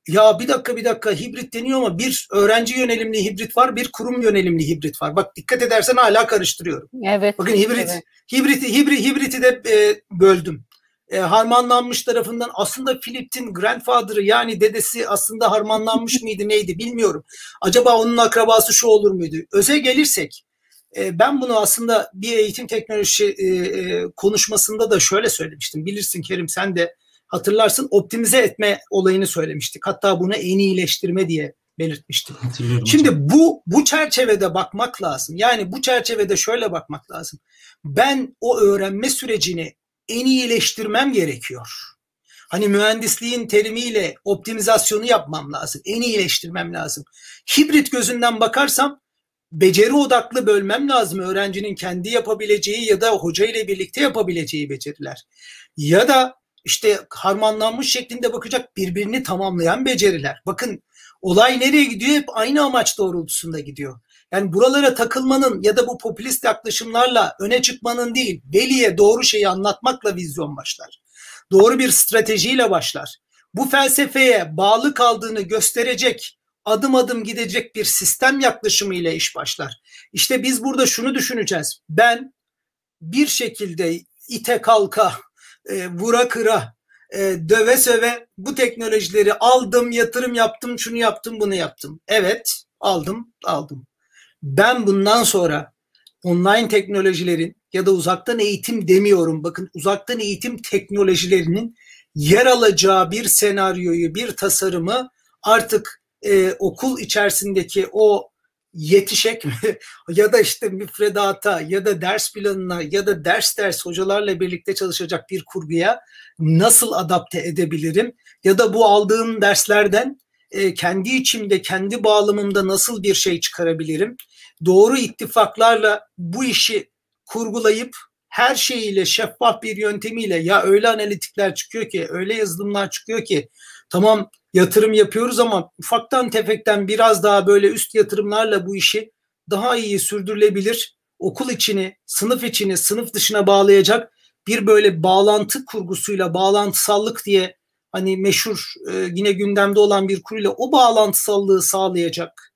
ya bir dakika bir dakika hibrit deniyor ama bir öğrenci yönelimli hibrit var, bir kurum yönelimli hibrit var. Bak dikkat edersen hala karıştırıyorum. Evet. Bakın hibrit, evet. hibriti, hibrit, hibriti de e, böldüm. E, harmanlanmış tarafından aslında Philip'in grandfather'ı yani dedesi aslında harmanlanmış mıydı neydi bilmiyorum. Acaba onun akrabası şu olur muydu? Öze gelirsek e, ben bunu aslında bir eğitim teknolojisi e, e, konuşmasında da şöyle söylemiştim. Bilirsin Kerim sen de hatırlarsın optimize etme olayını söylemiştik. Hatta bunu en iyileştirme diye belirtmiştim. Şimdi hocam. bu bu çerçevede bakmak lazım. Yani bu çerçevede şöyle bakmak lazım. Ben o öğrenme sürecini en iyileştirmem gerekiyor. Hani mühendisliğin terimiyle optimizasyonu yapmam lazım. En iyileştirmem lazım. Hibrit gözünden bakarsam beceri odaklı bölmem lazım. Öğrencinin kendi yapabileceği ya da hoca ile birlikte yapabileceği beceriler. Ya da işte harmanlanmış şeklinde bakacak birbirini tamamlayan beceriler. Bakın olay nereye gidiyor? Hep aynı amaç doğrultusunda gidiyor. Yani buralara takılmanın ya da bu popülist yaklaşımlarla öne çıkmanın değil, veliye doğru şeyi anlatmakla vizyon başlar. Doğru bir stratejiyle başlar. Bu felsefeye bağlı kaldığını gösterecek, adım adım gidecek bir sistem yaklaşımıyla iş başlar. İşte biz burada şunu düşüneceğiz. Ben bir şekilde ite kalka, e, vura kıra, e, döve söve bu teknolojileri aldım, yatırım yaptım, şunu yaptım, bunu yaptım. Evet, aldım, aldım. Ben bundan sonra online teknolojilerin ya da uzaktan eğitim demiyorum. Bakın uzaktan eğitim teknolojilerinin yer alacağı bir senaryoyu, bir tasarımı artık e, okul içerisindeki o yetişek mi ya da işte müfredata ya da ders planına ya da ders ders hocalarla birlikte çalışacak bir kurguya nasıl adapte edebilirim ya da bu aldığım derslerden e, kendi içimde kendi bağlamımda nasıl bir şey çıkarabilirim? Doğru ittifaklarla bu işi kurgulayıp her şeyiyle şeffaf bir yöntemiyle ya öyle analitikler çıkıyor ki öyle yazılımlar çıkıyor ki tamam yatırım yapıyoruz ama ufaktan tefekten biraz daha böyle üst yatırımlarla bu işi daha iyi sürdürülebilir okul içini, sınıf içini, sınıf dışına bağlayacak bir böyle bağlantı kurgusuyla bağlantısallık diye hani meşhur e, yine gündemde olan bir kuruyla o bağlantısallığı sağlayacak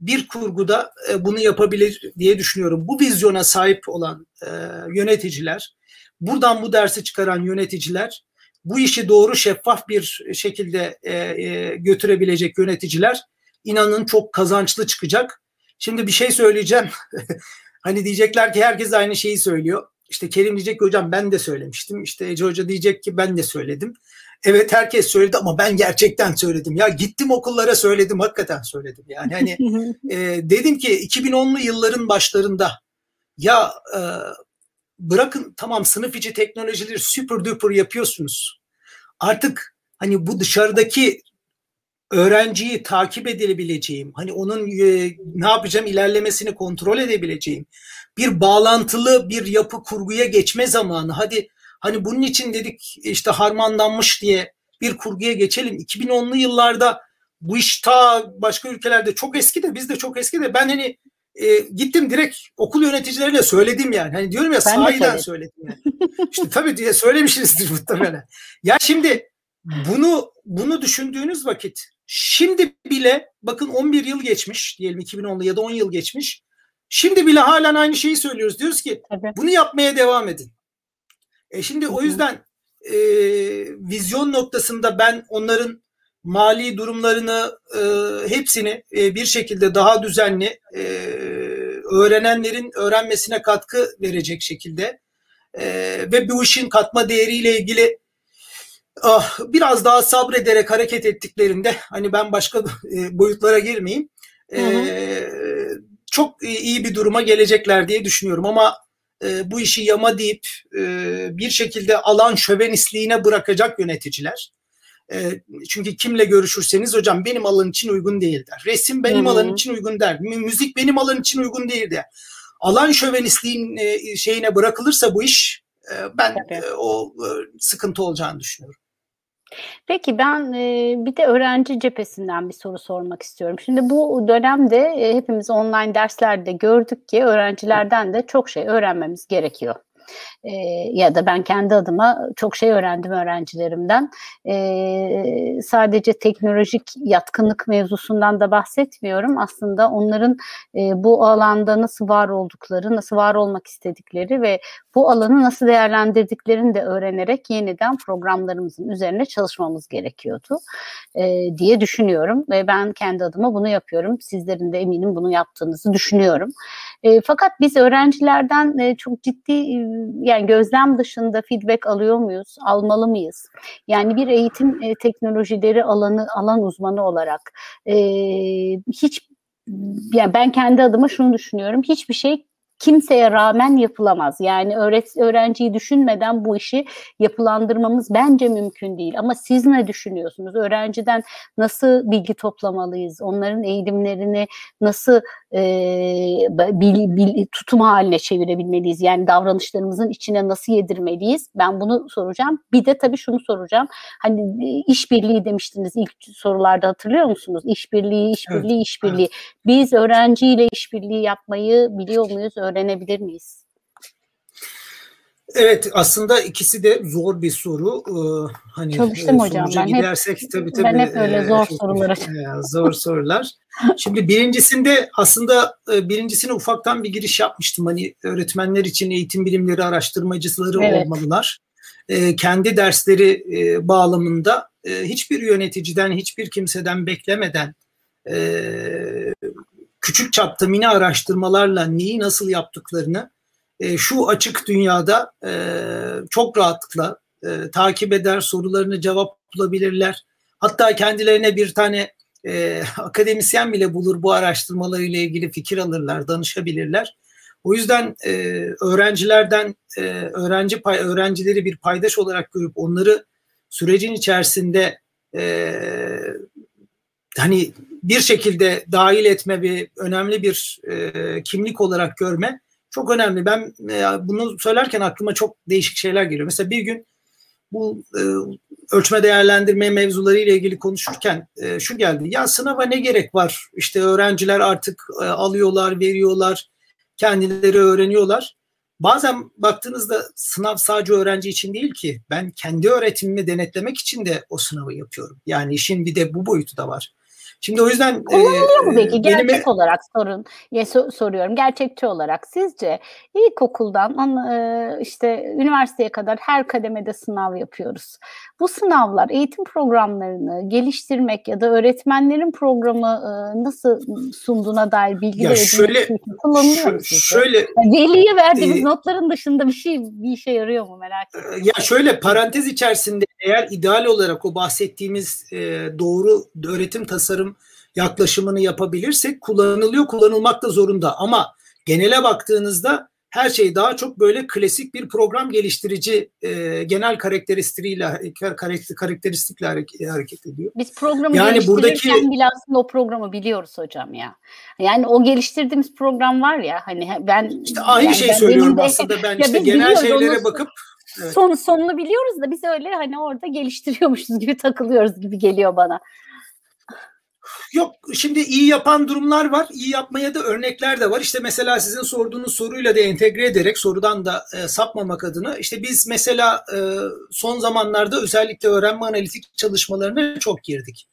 bir kurguda e, bunu yapabilir diye düşünüyorum. Bu vizyona sahip olan e, yöneticiler, buradan bu dersi çıkaran yöneticiler, bu işi doğru şeffaf bir şekilde götürebilecek yöneticiler inanın çok kazançlı çıkacak. Şimdi bir şey söyleyeceğim. hani diyecekler ki herkes aynı şeyi söylüyor. İşte Kerim diyecek ki hocam ben de söylemiştim. İşte Ece Hoca diyecek ki ben de söyledim. Evet herkes söyledi ama ben gerçekten söyledim. Ya gittim okullara söyledim hakikaten söyledim. Yani hani e, dedim ki 2010'lu yılların başlarında ya e, bırakın tamam sınıf içi teknolojileri super duper yapıyorsunuz. Artık hani bu dışarıdaki öğrenciyi takip edebileceğim, hani onun e, ne yapacağım ilerlemesini kontrol edebileceğim bir bağlantılı bir yapı kurguya geçme zamanı. Hadi Hani bunun için dedik işte harmanlanmış diye bir kurguya geçelim. 2010'lu yıllarda bu iş ta başka ülkelerde çok eski de biz de çok eski de ben hani e, gittim direkt okul yöneticileriyle söyledim yani. Hani diyorum ya ben sahiden söyledim. Yani. işte tabii diye söylemişizdir muhtemelen. Ya şimdi bunu bunu düşündüğünüz vakit şimdi bile bakın 11 yıl geçmiş diyelim 2010'lu ya da 10 yıl geçmiş. Şimdi bile halen aynı şeyi söylüyoruz. Diyoruz ki Tabii. bunu yapmaya devam edin. E şimdi o yüzden e, vizyon noktasında ben onların mali durumlarını e, hepsini e, bir şekilde daha düzenli e, öğrenenlerin öğrenmesine katkı verecek şekilde e, ve bu işin katma değeriyle ilgili ah, biraz daha sabrederek hareket ettiklerinde hani ben başka e, boyutlara girmeyeyim e, çok iyi bir duruma gelecekler diye düşünüyorum. Ama e, bu işi yama deyip e, bir şekilde alan şövenistliğine bırakacak yöneticiler. E, çünkü kimle görüşürseniz hocam benim alan için uygun değil der. Resim benim hmm. alan için uygun der. Müzik benim alan için uygun değil der. Alan şövenistliğin e, şeyine bırakılırsa bu iş e, ben e, o e, sıkıntı olacağını düşünüyorum. Peki ben e, bir de öğrenci cephesinden bir soru sormak istiyorum. Şimdi bu dönemde e, hepimiz online derslerde gördük ki öğrencilerden de çok şey öğrenmemiz gerekiyor. E, ya da ben kendi adıma çok şey öğrendim öğrencilerimden. E, sadece teknolojik yatkınlık mevzusundan da bahsetmiyorum. Aslında onların e, bu alanda nasıl var oldukları, nasıl var olmak istedikleri ve bu alanı nasıl değerlendirdiklerini de öğrenerek yeniden programlarımızın üzerine çalışmamız gerekiyordu e, diye düşünüyorum ve ben kendi adıma bunu yapıyorum. Sizlerin de eminim bunu yaptığınızı düşünüyorum. E, fakat biz öğrencilerden e, çok ciddi e, yani gözlem dışında feedback alıyor muyuz? Almalı mıyız? Yani bir eğitim e, teknolojileri alanı alan uzmanı olarak e, hiç yani ben kendi adıma şunu düşünüyorum. Hiçbir şey kimseye rağmen yapılamaz. Yani öğret öğrenciyi düşünmeden bu işi yapılandırmamız bence mümkün değil. Ama siz ne düşünüyorsunuz? Öğrenciden nasıl bilgi toplamalıyız? Onların eğilimlerini nasıl e, bil, bil, tutum haline çevirebilmeliyiz? Yani davranışlarımızın içine nasıl yedirmeliyiz? Ben bunu soracağım. Bir de tabii şunu soracağım. Hani işbirliği demiştiniz ilk sorularda hatırlıyor musunuz? İşbirliği, işbirliği, evet, işbirliği. Evet. Biz öğrenciyle işbirliği yapmayı biliyor muyuz? Öğrenebilir miyiz? Evet aslında ikisi de zor bir soru. Ee, hani Çalıştım e, hocam ben gidersek hep, tabii tabii. Ben hep öyle zor e, sorulara. E, zor sorular. Şimdi birincisinde aslında e, birincisine ufaktan bir giriş yapmıştım. Hani öğretmenler için eğitim bilimleri araştırmacıları evet. olmalılar. E, kendi dersleri e, bağlamında e, hiçbir yöneticiden, hiçbir kimseden beklemeden e, küçük çapta mini araştırmalarla neyi nasıl yaptıklarını e, şu açık dünyada e, çok rahatlıkla e, takip eder, sorularını cevap bulabilirler. Hatta kendilerine bir tane e, akademisyen bile bulur bu araştırmalarıyla ilgili fikir alırlar, danışabilirler. O yüzden e, öğrencilerden e, öğrenci pay, öğrencileri bir paydaş olarak görüp onları sürecin içerisinde e, hani bir şekilde dahil etme bir önemli bir e, kimlik olarak görme çok önemli. Ben e, bunu söylerken aklıma çok değişik şeyler geliyor. Mesela bir gün bu e, ölçme değerlendirme mevzuları ile ilgili konuşurken e, şu geldi. Ya sınava ne gerek var? İşte öğrenciler artık e, alıyorlar, veriyorlar, kendileri öğreniyorlar. Bazen baktığınızda sınav sadece öğrenci için değil ki. Ben kendi öğretimimi denetlemek için de o sınavı yapıyorum. Yani işin bir de bu boyutu da var. Şimdi o yüzden kullanılıyor mu peki gerçek benim... olarak sorun ya so- soruyorum gerçekçi olarak sizce ilkokuldan e, işte üniversiteye kadar her kademede sınav yapıyoruz. Bu sınavlar eğitim programlarını geliştirmek ya da öğretmenlerin programı e, nasıl sunduğuna dair bilgi ya şöyle, kullanılıyor mu Şöyle veliye verdiğimiz e, notların dışında bir şey bir işe yarıyor mu merak ediyorum. Ya şöyle parantez içerisinde eğer ideal olarak o bahsettiğimiz e, doğru öğretim tasarım yaklaşımını yapabilirsek kullanılıyor, kullanılmak da zorunda. Ama genele baktığınızda her şey daha çok böyle klasik bir program geliştirici e, genel karakteristiğiyle karakteristikle hareket ediyor. Biz programı yani buradaki... bile aslında o programı biliyoruz hocam ya. Yani o geliştirdiğimiz program var ya hani ben işte aynı yani şeyi söylüyorum de, aslında ben işte genel şeylere onu, bakıp evet. son sonunu biliyoruz da biz öyle hani orada geliştiriyormuşuz gibi takılıyoruz gibi geliyor bana. Yok şimdi iyi yapan durumlar var. İyi yapmaya da örnekler de var. İşte mesela sizin sorduğunuz soruyla da entegre ederek sorudan da e, sapmamak adına işte biz mesela e, son zamanlarda özellikle öğrenme analitik çalışmalarına çok girdik.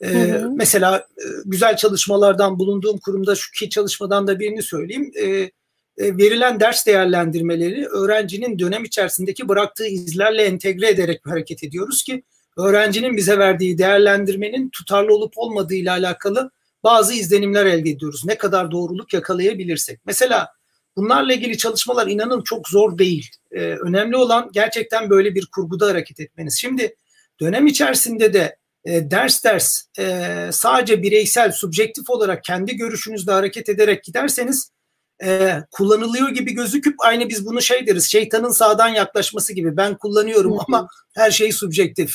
E, hı hı. Mesela e, güzel çalışmalardan bulunduğum kurumda şu ki çalışmadan da birini söyleyeyim. E, verilen ders değerlendirmeleri öğrencinin dönem içerisindeki bıraktığı izlerle entegre ederek hareket ediyoruz ki öğrencinin bize verdiği değerlendirmenin tutarlı olup olmadığı ile alakalı bazı izlenimler elde ediyoruz. Ne kadar doğruluk yakalayabilirsek. Mesela bunlarla ilgili çalışmalar inanın çok zor değil. Ee, önemli olan gerçekten böyle bir kurguda hareket etmeniz. Şimdi dönem içerisinde de e, ders ders e, sadece bireysel, subjektif olarak kendi görüşünüzde hareket ederek giderseniz e, kullanılıyor gibi gözüküp aynı biz bunu şey deriz şeytanın sağdan yaklaşması gibi ben kullanıyorum ama her şey subjektif.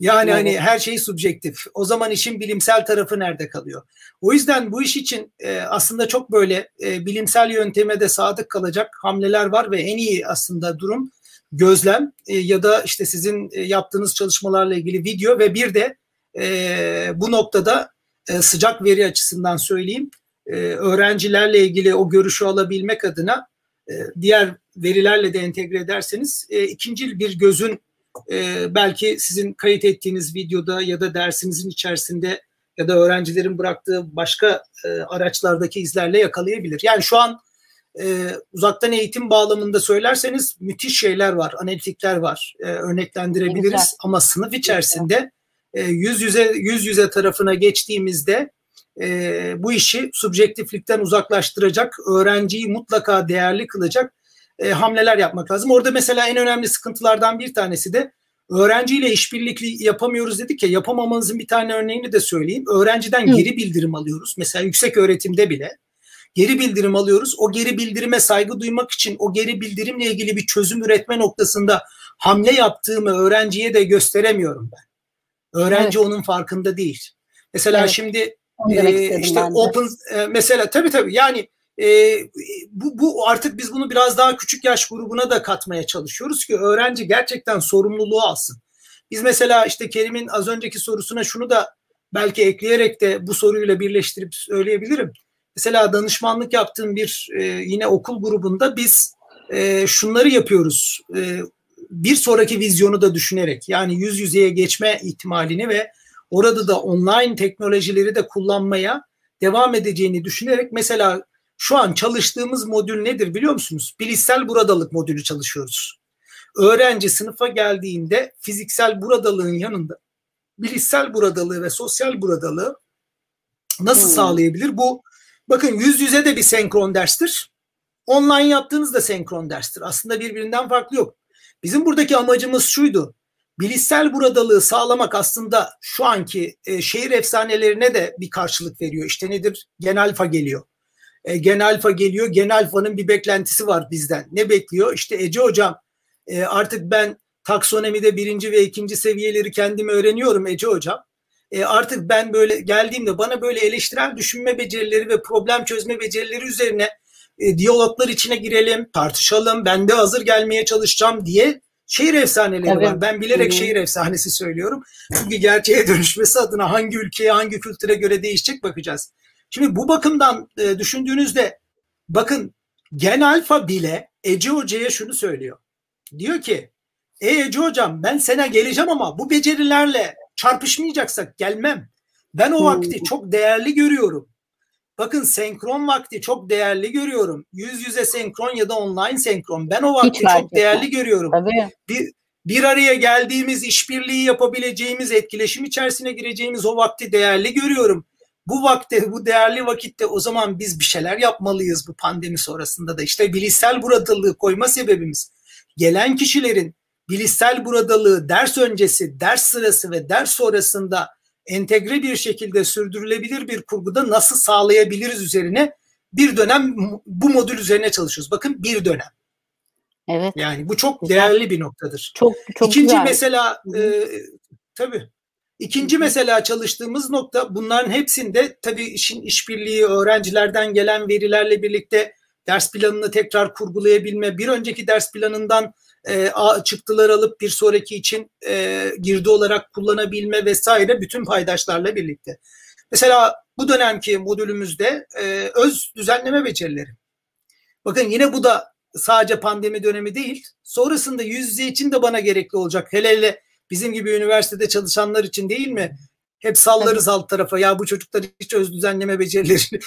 Yani evet. hani her şey subjektif. O zaman işin bilimsel tarafı nerede kalıyor? O yüzden bu iş için e, aslında çok böyle e, bilimsel yönteme de sadık kalacak hamleler var ve en iyi aslında durum gözlem e, ya da işte sizin e, yaptığınız çalışmalarla ilgili video ve bir de e, bu noktada e, sıcak veri açısından söyleyeyim e, öğrencilerle ilgili o görüşü alabilmek adına e, diğer verilerle de entegre ederseniz e, ikinci bir gözün e, belki sizin kayıt ettiğiniz videoda ya da dersinizin içerisinde ya da öğrencilerin bıraktığı başka e, araçlardaki izlerle yakalayabilir. Yani şu an e, uzaktan eğitim bağlamında söylerseniz müthiş şeyler var, analitikler var, e, örneklendirebiliriz Güzel. ama sınıf içerisinde e, yüz yüze yüz yüze tarafına geçtiğimizde e, bu işi subjektiflikten uzaklaştıracak, öğrenciyi mutlaka değerli kılacak e, hamleler yapmak lazım. Orada mesela en önemli sıkıntılardan bir tanesi de öğrenciyle işbirlikli yapamıyoruz dedik ya yapamamanızın bir tane örneğini de söyleyeyim. Öğrenciden Hı. geri bildirim alıyoruz. Mesela yüksek öğretimde bile geri bildirim alıyoruz. O geri bildirime saygı duymak için o geri bildirimle ilgili bir çözüm üretme noktasında hamle yaptığımı öğrenciye de gösteremiyorum ben. Öğrenci evet. onun farkında değil. Mesela evet. şimdi e, işte open e, mesela tabii tabii yani e, bu, bu artık biz bunu biraz daha küçük yaş grubuna da katmaya çalışıyoruz ki öğrenci gerçekten sorumluluğu alsın. Biz mesela işte Kerim'in az önceki sorusuna şunu da belki ekleyerek de bu soruyla birleştirip söyleyebilirim. Mesela danışmanlık yaptığım bir e, yine okul grubunda biz e, şunları yapıyoruz. E, bir sonraki vizyonu da düşünerek yani yüz yüzeye geçme ihtimalini ve orada da online teknolojileri de kullanmaya devam edeceğini düşünerek mesela şu an çalıştığımız modül nedir biliyor musunuz? Bilişsel buradalık modülü çalışıyoruz. Öğrenci sınıfa geldiğinde fiziksel buradalığın yanında bilişsel buradalığı ve sosyal buradalığı nasıl hmm. sağlayabilir? Bu bakın yüz yüze de bir senkron derstir. Online yaptığınız da senkron derstir. Aslında birbirinden farklı yok. Bizim buradaki amacımız şuydu. Bilişsel buradalığı sağlamak aslında şu anki e, şehir efsanelerine de bir karşılık veriyor. İşte nedir? Gen alfa geliyor. E, Gen alfa geliyor. Gen alfanın bir beklentisi var bizden. Ne bekliyor? İşte Ece hocam e, artık ben taksonomide birinci ve ikinci seviyeleri kendim öğreniyorum Ece hocam. E, artık ben böyle geldiğimde bana böyle eleştirel düşünme becerileri ve problem çözme becerileri üzerine e, diyaloglar içine girelim, tartışalım, ben de hazır gelmeye çalışacağım diye şehir efsaneleri Tabii. var. Ben bilerek şehir efsanesi söylüyorum. Çünkü gerçeğe dönüşmesi adına hangi ülkeye, hangi kültüre göre değişecek bakacağız. Şimdi bu bakımdan e, düşündüğünüzde bakın Gen Alfa bile Ece Hoca'ya şunu söylüyor. Diyor ki e Ece Hocam ben sana geleceğim ama bu becerilerle çarpışmayacaksak gelmem. Ben o vakti çok değerli görüyorum. Bakın senkron vakti çok değerli görüyorum. Yüz yüze senkron ya da online senkron. Ben o vakti Hiç çok değerli görüyorum. Tabii. Bir, bir araya geldiğimiz, işbirliği yapabileceğimiz, etkileşim içerisine gireceğimiz o vakti değerli görüyorum. Bu vakte, bu değerli vakitte o zaman biz bir şeyler yapmalıyız bu pandemi sonrasında da. İşte bilişsel buradılığı koyma sebebimiz gelen kişilerin bilişsel buradalığı ders öncesi, ders sırası ve ders sonrasında entegre bir şekilde sürdürülebilir bir kurguda nasıl sağlayabiliriz üzerine bir dönem bu modül üzerine çalışıyoruz. Bakın bir dönem. Evet. Yani bu çok güzel. değerli bir noktadır. Çok çok İkinci güzel. mesela e, tabii İkinci mesela çalıştığımız nokta bunların hepsinde tabii işin işbirliği öğrencilerden gelen verilerle birlikte ders planını tekrar kurgulayabilme, bir önceki ders planından e, çıktılar alıp bir sonraki için e, girdi olarak kullanabilme vesaire bütün paydaşlarla birlikte. Mesela bu dönemki modülümüzde e, öz düzenleme becerileri. Bakın yine bu da sadece pandemi dönemi değil. Sonrasında yüz yüze için de bana gerekli olacak. Hele hele bizim gibi üniversitede çalışanlar için değil mi? Hep sallarız alt tarafa. Ya bu çocuklar hiç öz düzenleme becerileriyle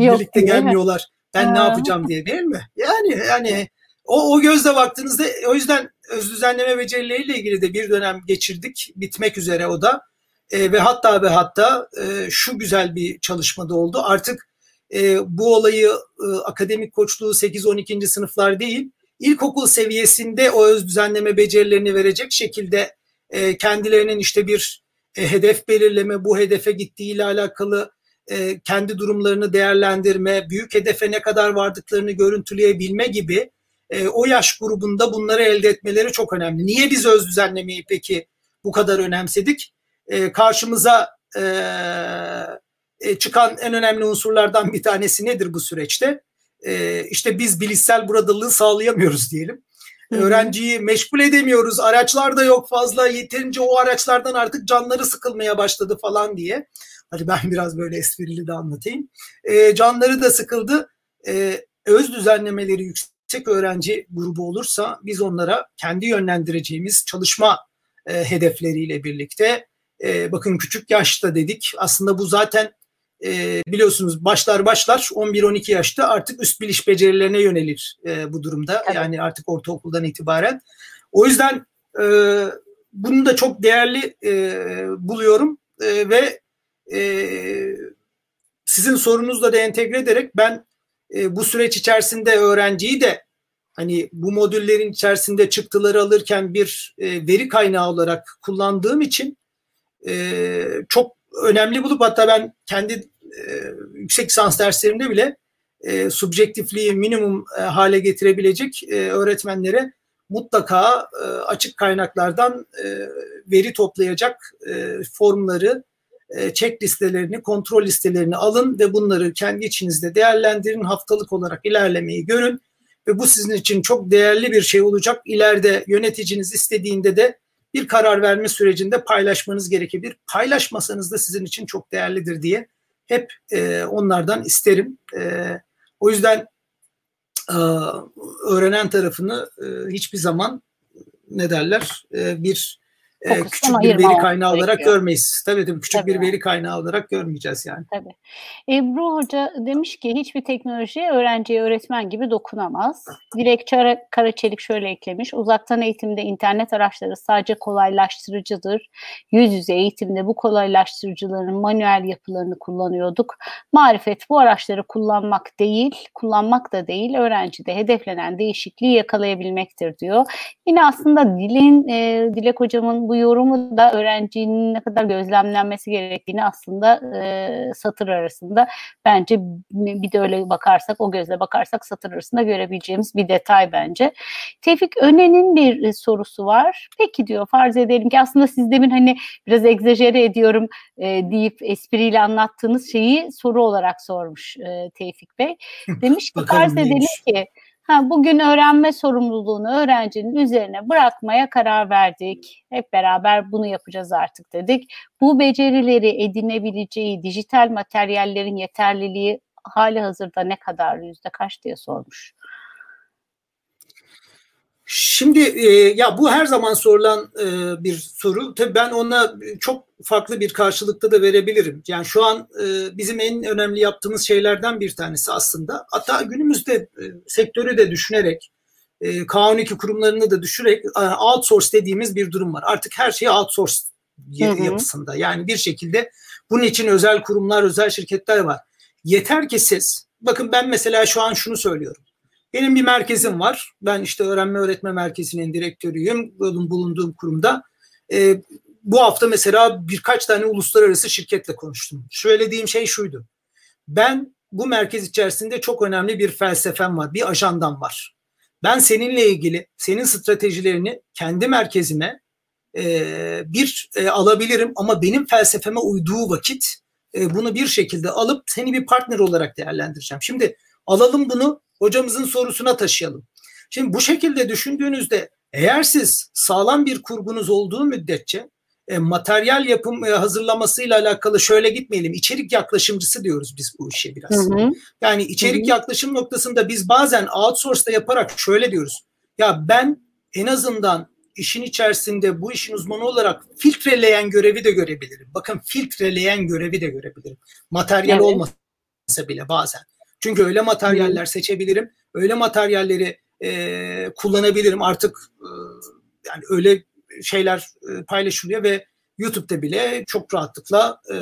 birlikte gelmiyorlar. Ben ne yapacağım diye değil mi? Yani yani o, o gözle baktığınızda o yüzden öz düzenleme becerileriyle ilgili de bir dönem geçirdik. Bitmek üzere o da. E, ve hatta ve hatta e, şu güzel bir çalışmada oldu. Artık e, bu olayı e, akademik koçluğu 8-12. sınıflar değil, ilkokul seviyesinde o öz düzenleme becerilerini verecek şekilde e, kendilerinin işte bir e, hedef belirleme, bu hedefe gittiği ile alakalı e, kendi durumlarını değerlendirme, büyük hedefe ne kadar vardıklarını görüntüleyebilme gibi e, o yaş grubunda bunları elde etmeleri çok önemli. Niye biz öz düzenlemeyi peki bu kadar önemsedik? E, karşımıza e, e, çıkan en önemli unsurlardan bir tanesi nedir bu süreçte? E, işte biz bilişsel buradılığı sağlayamıyoruz diyelim. Hı-hı. Öğrenciyi meşgul edemiyoruz. Araçlar da yok fazla. Yeterince o araçlardan artık canları sıkılmaya başladı falan diye. Hadi ben biraz böyle esprili de anlatayım. E, canları da sıkıldı. E, öz düzenlemeleri yüksek yüksek öğrenci grubu olursa biz onlara kendi yönlendireceğimiz çalışma e, hedefleriyle birlikte e, bakın küçük yaşta dedik aslında bu zaten e, biliyorsunuz başlar başlar 11-12 yaşta artık üst biliş becerilerine yönelir e, bu durumda. Evet. Yani artık ortaokuldan itibaren. O yüzden e, bunu da çok değerli e, buluyorum e, ve e, sizin sorunuzla da entegre ederek ben e, bu süreç içerisinde öğrenciyi de hani bu modüllerin içerisinde çıktıları alırken bir e, veri kaynağı olarak kullandığım için e, çok önemli bulup hatta ben kendi e, yüksek lisans derslerimde bile e, subjektifliği minimum e, hale getirebilecek e, öğretmenlere mutlaka e, açık kaynaklardan e, veri toplayacak e, formları, e, check listelerini, kontrol listelerini alın ve bunları kendi içinizde değerlendirin. Haftalık olarak ilerlemeyi görün ve bu sizin için çok değerli bir şey olacak. İleride yöneticiniz istediğinde de bir karar verme sürecinde paylaşmanız gerekebilir. Paylaşmasanız da sizin için çok değerlidir diye hep e, onlardan isterim. E, o yüzden e, öğrenen tarafını e, hiçbir zaman ne derler e, bir e, küçük bir veri kaynağı olarak gerekiyor. görmeyiz. Tabii tabii küçük tabii. bir veri kaynağı olarak görmeyeceğiz yani. Tabii. Ebru Hoca demiş ki hiçbir teknoloji öğrenciye öğretmen gibi dokunamaz. Dilek Karaçelik şöyle eklemiş. Uzaktan eğitimde internet araçları sadece kolaylaştırıcıdır. Yüz yüze eğitimde bu kolaylaştırıcıların manuel yapılarını kullanıyorduk. Marifet bu araçları kullanmak değil, kullanmak da değil, öğrencide hedeflenen değişikliği yakalayabilmektir diyor. Yine aslında Dilin, e, Dilek Hocamın bu yorumu da öğrencinin ne kadar gözlemlenmesi gerektiğini aslında e, satır arasında bence bir de öyle bakarsak o gözle bakarsak satır arasında görebileceğimiz bir detay bence. Tevfik Önen'in bir sorusu var. Peki diyor farz edelim ki aslında siz demin hani biraz egzajere ediyorum e, deyip espriyle anlattığınız şeyi soru olarak sormuş e, Tevfik Bey. Demiş ki farz edelim ki Ha, bugün öğrenme sorumluluğunu öğrencinin üzerine bırakmaya karar verdik. Hep beraber bunu yapacağız artık dedik. Bu becerileri edinebileceği dijital materyallerin yeterliliği hali hazırda ne kadar yüzde kaç diye sormuş. Şimdi e, ya bu her zaman sorulan e, bir soru. Tabii ben ona çok farklı bir karşılıkta da verebilirim. Yani şu an e, bizim en önemli yaptığımız şeylerden bir tanesi aslında. Hatta günümüzde e, sektörü de düşünerek, e, K12 kurumlarını da düşürerek e, outsource dediğimiz bir durum var. Artık her şey outsource yapısında. Yani bir şekilde bunun için özel kurumlar, özel şirketler var. Yeter ki siz, bakın ben mesela şu an şunu söylüyorum. Benim bir merkezim var. Ben işte öğrenme öğretme merkezinin direktörüyüm bulunduğum kurumda. E, bu hafta mesela birkaç tane uluslararası şirketle konuştum. Söylediğim şey şuydu. Ben bu merkez içerisinde çok önemli bir felsefem var, bir ajandam var. Ben seninle ilgili, senin stratejilerini kendi merkezime e, bir e, alabilirim ama benim felsefeme uyduğu vakit e, bunu bir şekilde alıp seni bir partner olarak değerlendireceğim. Şimdi alalım bunu hocamızın sorusuna taşıyalım. Şimdi bu şekilde düşündüğünüzde eğer siz sağlam bir kurgunuz olduğu müddetçe e, materyal yapım e, hazırlamasıyla alakalı şöyle gitmeyelim. İçerik yaklaşımcısı diyoruz biz bu işe biraz. Hı hı. Yani içerik hı hı. yaklaşım noktasında biz bazen outsource'da yaparak şöyle diyoruz. Ya ben en azından işin içerisinde bu işin uzmanı olarak filtreleyen görevi de görebilirim. Bakın filtreleyen görevi de görebilirim. Materyal evet. olmasa bile bazen. Çünkü öyle materyaller seçebilirim. Öyle materyalleri e, kullanabilirim. Artık e, yani öyle şeyler e, paylaşılıyor ve YouTube'da bile çok rahatlıkla e,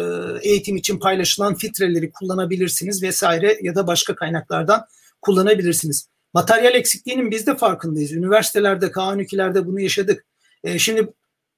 eğitim için paylaşılan filtreleri kullanabilirsiniz vesaire ya da başka kaynaklardan kullanabilirsiniz. Materyal eksikliğinin biz de farkındayız. Üniversitelerde, K12'lerde bunu yaşadık. E, şimdi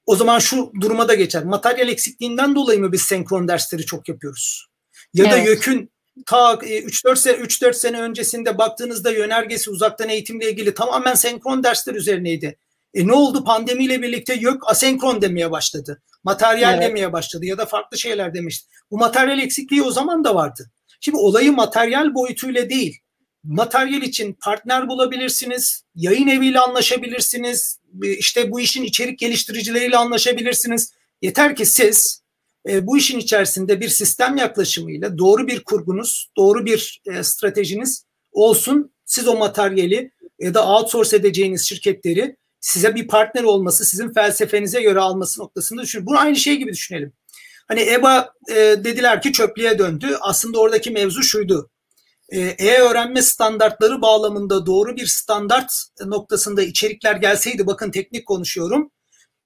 o zaman şu duruma da geçer. Materyal eksikliğinden dolayı mı biz senkron dersleri çok yapıyoruz? Ya evet. da YÖK'ün ta 3-4 sene 3-4 sene öncesinde baktığınızda yönergesi uzaktan eğitimle ilgili tamamen senkron dersler üzerineydi. E ne oldu pandemiyle birlikte yok asenkron demeye başladı. Materyal evet. demeye başladı ya da farklı şeyler demişti. Bu materyal eksikliği o zaman da vardı. Şimdi olayı materyal boyutuyla değil. Materyal için partner bulabilirsiniz, yayın eviyle anlaşabilirsiniz, işte bu işin içerik geliştiricileriyle anlaşabilirsiniz. Yeter ki siz e, bu işin içerisinde bir sistem yaklaşımıyla doğru bir kurgunuz, doğru bir e, stratejiniz olsun. Siz o materyali ya da outsource edeceğiniz şirketleri size bir partner olması, sizin felsefenize göre alması noktasında düşün. Bunu aynı şey gibi düşünelim. Hani EBA e, dediler ki çöplüğe döndü. Aslında oradaki mevzu şuydu. E, e-öğrenme standartları bağlamında doğru bir standart noktasında içerikler gelseydi bakın teknik konuşuyorum.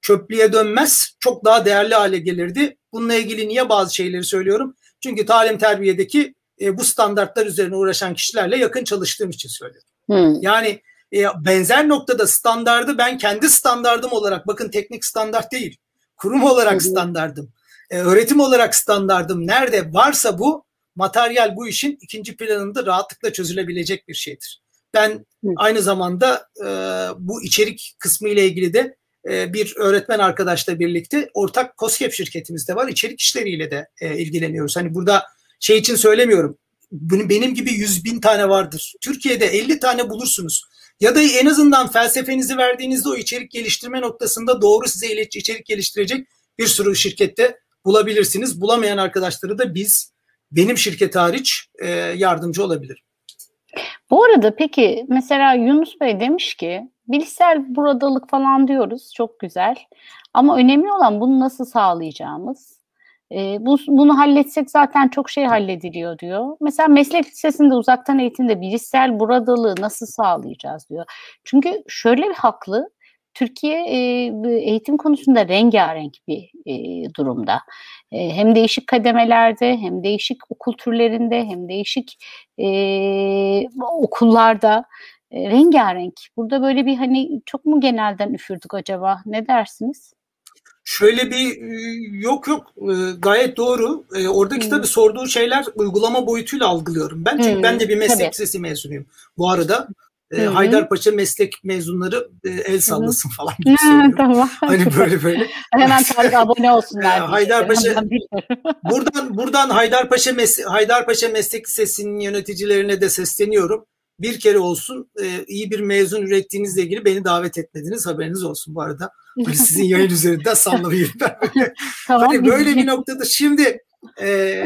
Çöplüğe dönmez. Çok daha değerli hale gelirdi. Bununla ilgili niye bazı şeyleri söylüyorum? Çünkü talim terbiyedeki e, bu standartlar üzerine uğraşan kişilerle yakın çalıştığım için söylüyorum. Hmm. Yani e, benzer noktada standardı ben kendi standardım olarak bakın teknik standart değil. Kurum olarak standardım. E, öğretim olarak standardım nerede varsa bu materyal bu işin ikinci planında rahatlıkla çözülebilecek bir şeydir. Ben aynı zamanda e, bu içerik kısmı ile ilgili de e, bir öğretmen arkadaşla birlikte ortak COSGAP şirketimizde var. İçerik işleriyle de e, ilgileniyoruz. Hani burada şey için söylemiyorum. Benim gibi yüz bin tane vardır. Türkiye'de 50 tane bulursunuz. Ya da en azından felsefenizi verdiğinizde o içerik geliştirme noktasında doğru size içerik geliştirecek bir sürü şirkette bulabilirsiniz. Bulamayan arkadaşları da biz benim şirket hariç e, yardımcı olabilir. Bu arada peki mesela Yunus Bey demiş ki bilişsel buradalık falan diyoruz çok güzel ama önemli olan bunu nasıl sağlayacağımız. E, bu, bunu halletsek zaten çok şey hallediliyor diyor. Mesela meslek lisesinde uzaktan eğitimde bilişsel buradalığı nasıl sağlayacağız diyor. Çünkü şöyle bir haklı Türkiye e, eğitim konusunda rengarenk bir e, durumda. E, hem değişik kademelerde, hem değişik okul türlerinde, hem değişik e, okullarda e, rengarenk. Burada böyle bir hani çok mu genelden üfürdük acaba? Ne dersiniz? Şöyle bir yok yok gayet doğru. Oradaki hmm. tabii sorduğu şeyler uygulama boyutuyla algılıyorum ben. Çünkü hmm. ben de bir meslek tabii. lisesi mezunuyum. Bu arada e, Haydarpaşa meslek mezunları e, el sallasın Hı-hı. falan söylüyorum. tamam. Hani böyle böyle. Hemen Tarık abone olsunlar. Haydarpaşa buradan buradan Haydarpaşa Mes Haydarpaşa Meslek Lisesi'nin yöneticilerine de sesleniyorum. Bir kere olsun e, iyi bir mezun ürettiğinizle ilgili beni davet etmediniz. Haberiniz olsun bu arada. Hani sizin yayın üzerinden sallamayayım ben. tamam, hani böyle bir noktada şimdi e,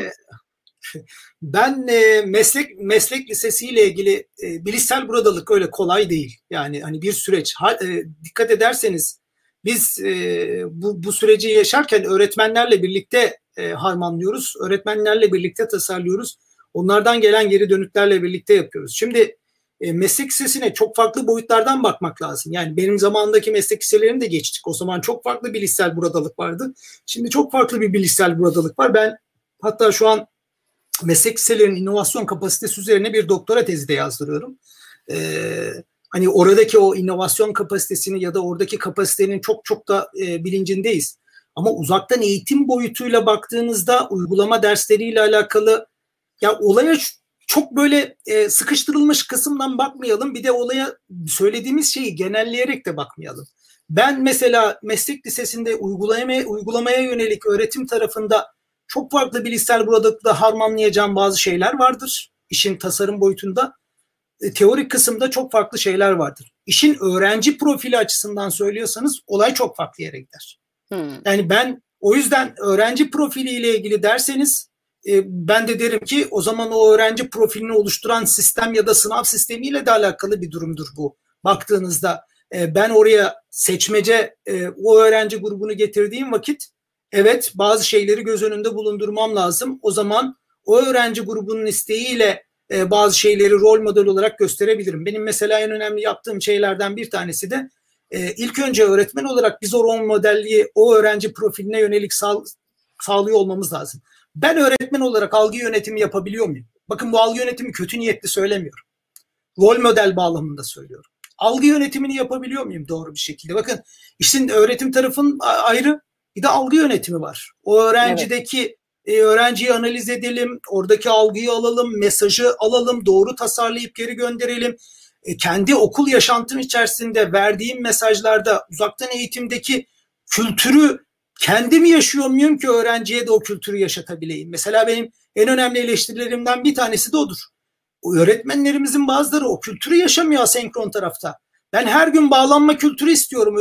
ben e, meslek meslek lisesiyle ilgili e, bilişsel buradalık öyle kolay değil. Yani hani bir süreç. Ha, e, dikkat ederseniz biz e, bu, bu süreci yaşarken öğretmenlerle birlikte e, harmanlıyoruz. Öğretmenlerle birlikte tasarlıyoruz. Onlardan gelen geri dönüklerle birlikte yapıyoruz. Şimdi e, meslek lisesine çok farklı boyutlardan bakmak lazım. Yani benim zamanındaki meslek liselerini de geçtik. O zaman çok farklı bilişsel buradalık vardı. Şimdi çok farklı bir bilişsel buradalık var. Ben hatta şu an meslek liselerinin inovasyon kapasitesi üzerine bir doktora tezi de yazdırıyorum. Ee, hani oradaki o inovasyon kapasitesini ya da oradaki kapasitenin çok çok da e, bilincindeyiz. Ama uzaktan eğitim boyutuyla baktığınızda uygulama dersleriyle alakalı ya olaya çok böyle e, sıkıştırılmış kısımdan bakmayalım. Bir de olaya söylediğimiz şeyi genelleyerek de bakmayalım. Ben mesela meslek lisesinde uygulamaya, uygulamaya yönelik öğretim tarafında çok farklı bilişsel burada harmanlayacağım bazı şeyler vardır. İşin tasarım boyutunda. E, teorik kısımda çok farklı şeyler vardır. İşin öğrenci profili açısından söylüyorsanız olay çok farklı yere gider. Hmm. Yani ben o yüzden öğrenci profiliyle ilgili derseniz ben de derim ki o zaman o öğrenci profilini oluşturan sistem ya da sınav sistemiyle de alakalı bir durumdur bu. Baktığınızda e, ben oraya seçmece e, o öğrenci grubunu getirdiğim vakit evet bazı şeyleri göz önünde bulundurmam lazım. O zaman o öğrenci grubunun isteğiyle e, bazı şeyleri rol model olarak gösterebilirim. Benim mesela en önemli yaptığım şeylerden bir tanesi de e, ilk önce öğretmen olarak biz o rol modelliği o öğrenci profiline yönelik sağ, sağlıyor olmamız lazım. Ben öğretmen olarak algı yönetimi yapabiliyor muyum? Bakın bu algı yönetimi kötü niyetli söylemiyorum. Rol model bağlamında söylüyorum. Algı yönetimini yapabiliyor muyum doğru bir şekilde? Bakın işin öğretim tarafın ayrı, bir de algı yönetimi var. O öğrencideki evet. e, öğrenciyi analiz edelim, oradaki algıyı alalım, mesajı alalım, doğru tasarlayıp geri gönderelim. E, kendi okul yaşantım içerisinde verdiğim mesajlarda uzaktan eğitimdeki kültürü kendim yaşıyor muyum ki öğrenciye de o kültürü yaşatabileyim? Mesela benim en önemli eleştirilerimden bir tanesi de odur. O öğretmenlerimizin bazıları o kültürü yaşamıyor senkron tarafta. Ben her gün bağlanma kültürü istiyorum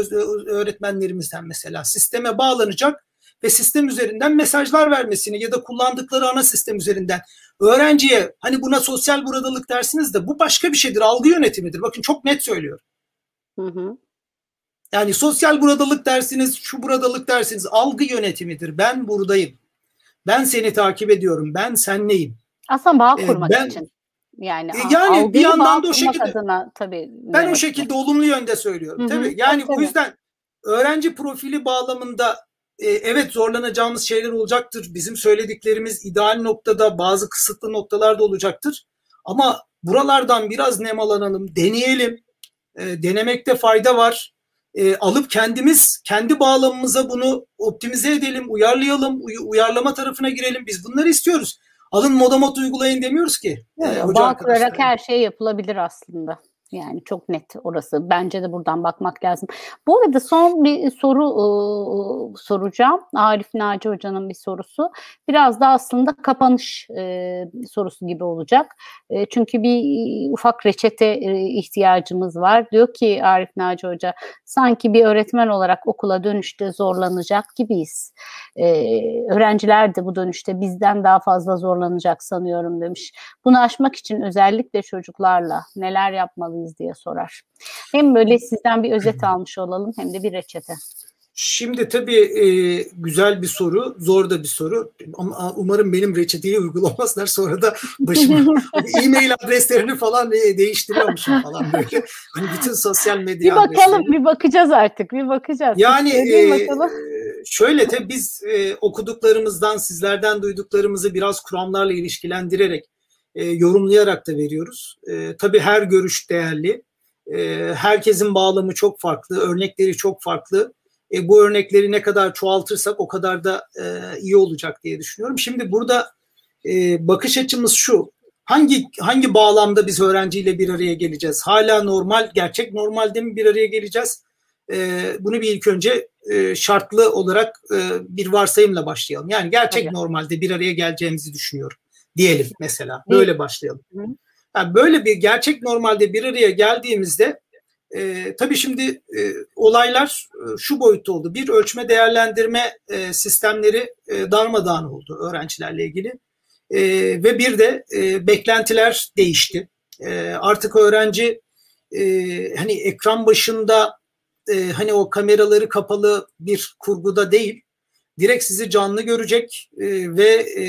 öğretmenlerimizden mesela. Sisteme bağlanacak ve sistem üzerinden mesajlar vermesini ya da kullandıkları ana sistem üzerinden öğrenciye hani buna sosyal buradılık dersiniz de bu başka bir şeydir. Algı yönetimidir. Bakın çok net söylüyorum. Hı hı. Yani sosyal buradalık dersiniz, şu buradalık dersiniz algı yönetimidir. Ben buradayım. Ben seni takip ediyorum. Ben senleyim. Aslında bağ ee, kurmak ee, ben, için. Yani, e, yani bir yandan da o şekilde adına, tabii ben o şekilde olumlu yönde söylüyorum. Hı-hı. Tabii yani tabii. o yüzden öğrenci profili bağlamında e, evet zorlanacağımız şeyler olacaktır. Bizim söylediklerimiz ideal noktada bazı kısıtlı noktalarda olacaktır. Ama buralardan biraz nemalanalım, deneyelim. E, denemekte fayda var. E, alıp kendimiz kendi bağlamımıza bunu optimize edelim, uyarlayalım, uy- uyarlama tarafına girelim. Biz bunları istiyoruz. Alın modamot uygulayın demiyoruz ki. Evet, e, bağ kurarak her şey yapılabilir aslında. Yani çok net orası. Bence de buradan bakmak lazım. Bu arada son bir soru e, soracağım. Arif Naci Hoca'nın bir sorusu. Biraz da aslında kapanış e, sorusu gibi olacak. E, çünkü bir ufak reçete e, ihtiyacımız var. Diyor ki Arif Naci Hoca, sanki bir öğretmen olarak okula dönüşte zorlanacak gibiyiz. E, öğrenciler de bu dönüşte bizden daha fazla zorlanacak sanıyorum demiş. Bunu aşmak için özellikle çocuklarla neler yapmalı yapmalıyız diye sorar. Hem böyle sizden bir özet almış olalım hem de bir reçete. Şimdi tabii e, güzel bir soru, zor da bir soru. Ama umarım benim reçeteyi uygulamazlar. Sonra da başıma e-mail adreslerini falan e, değiştiriyormuşum falan böyle. Hani bütün sosyal medya Bir bakalım, adresleri. bir bakacağız artık, bir bakacağız. Yani e, şöyle tabii biz e, okuduklarımızdan, sizlerden duyduklarımızı biraz kuramlarla ilişkilendirerek e, yorumlayarak da veriyoruz. E, tabii her görüş değerli. E, herkesin bağlamı çok farklı, örnekleri çok farklı. E, bu örnekleri ne kadar çoğaltırsak o kadar da e, iyi olacak diye düşünüyorum. Şimdi burada e, bakış açımız şu. Hangi hangi bağlamda biz öğrenciyle bir araya geleceğiz? Hala normal, gerçek normalde mi bir araya geleceğiz? E, bunu bir ilk önce e, şartlı olarak e, bir varsayımla başlayalım. Yani gerçek Tabii. normalde bir araya geleceğimizi düşünüyorum diyelim mesela. Böyle başlayalım. Yani böyle bir gerçek normalde bir araya geldiğimizde e, tabii şimdi e, olaylar e, şu boyutta oldu. Bir ölçme değerlendirme e, sistemleri e, darmadağın oldu öğrencilerle ilgili. E, ve bir de e, beklentiler değişti. E, artık öğrenci e, hani ekran başında e, hani o kameraları kapalı bir kurguda değil, direkt sizi canlı görecek e, ve e,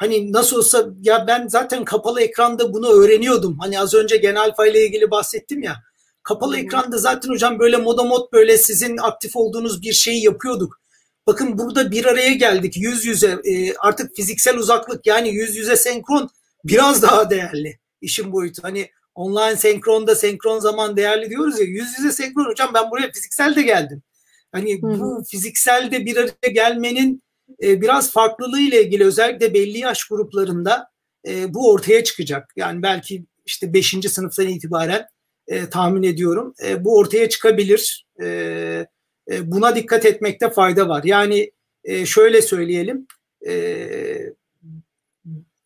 hani nasıl olsa ya ben zaten kapalı ekranda bunu öğreniyordum. Hani az önce genel ile ilgili bahsettim ya. Kapalı hmm. ekranda zaten hocam böyle moda mod böyle sizin aktif olduğunuz bir şeyi yapıyorduk. Bakın burada bir araya geldik yüz yüze e, artık fiziksel uzaklık yani yüz yüze senkron biraz daha değerli işin boyutu. Hani online senkronda senkron zaman değerli diyoruz ya yüz yüze senkron hocam ben buraya fiziksel de geldim. Hani hmm. bu fiziksel de bir araya gelmenin e, biraz farklılığı ile ilgili özellikle belli yaş gruplarında e, bu ortaya çıkacak. Yani belki işte 5. sınıftan itibaren e, tahmin ediyorum. Bu ortaya çıkabilir. Buna dikkat etmekte fayda var. Yani şöyle söyleyelim.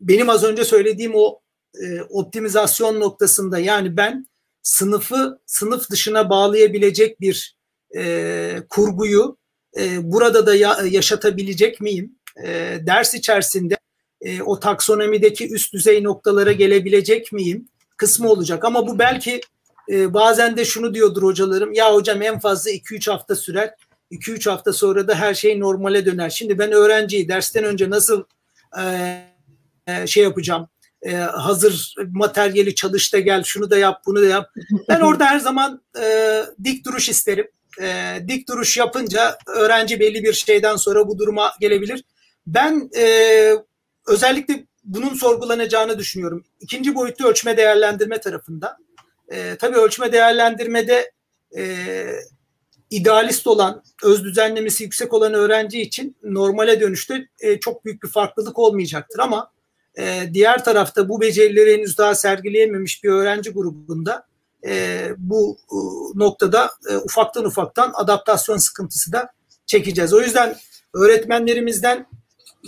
Benim az önce söylediğim o optimizasyon noktasında yani ben sınıfı sınıf dışına bağlayabilecek bir e, kurguyu e, burada da ya, yaşatabilecek miyim? E, ders içerisinde e, o taksonomideki üst düzey noktalara gelebilecek miyim? Kısmı olacak ama bu belki e, bazen de şunu diyordur hocalarım ya hocam en fazla 2-3 hafta sürer 2-3 hafta sonra da her şey normale döner. Şimdi ben öğrenciyi dersten önce nasıl e, e, şey yapacağım e, hazır materyali çalış da gel şunu da yap bunu da yap. Ben orada her zaman e, dik duruş isterim e, dik duruş yapınca öğrenci belli bir şeyden sonra bu duruma gelebilir. Ben e, özellikle bunun sorgulanacağını düşünüyorum. İkinci boyutlu ölçme değerlendirme tarafında. E, tabii ölçme değerlendirmede e, idealist olan, öz düzenlemesi yüksek olan öğrenci için normale dönüşte e, çok büyük bir farklılık olmayacaktır ama e, diğer tarafta bu becerileri henüz daha sergileyememiş bir öğrenci grubunda e, bu e, noktada e, ufaktan ufaktan adaptasyon sıkıntısı da çekeceğiz. O yüzden öğretmenlerimizden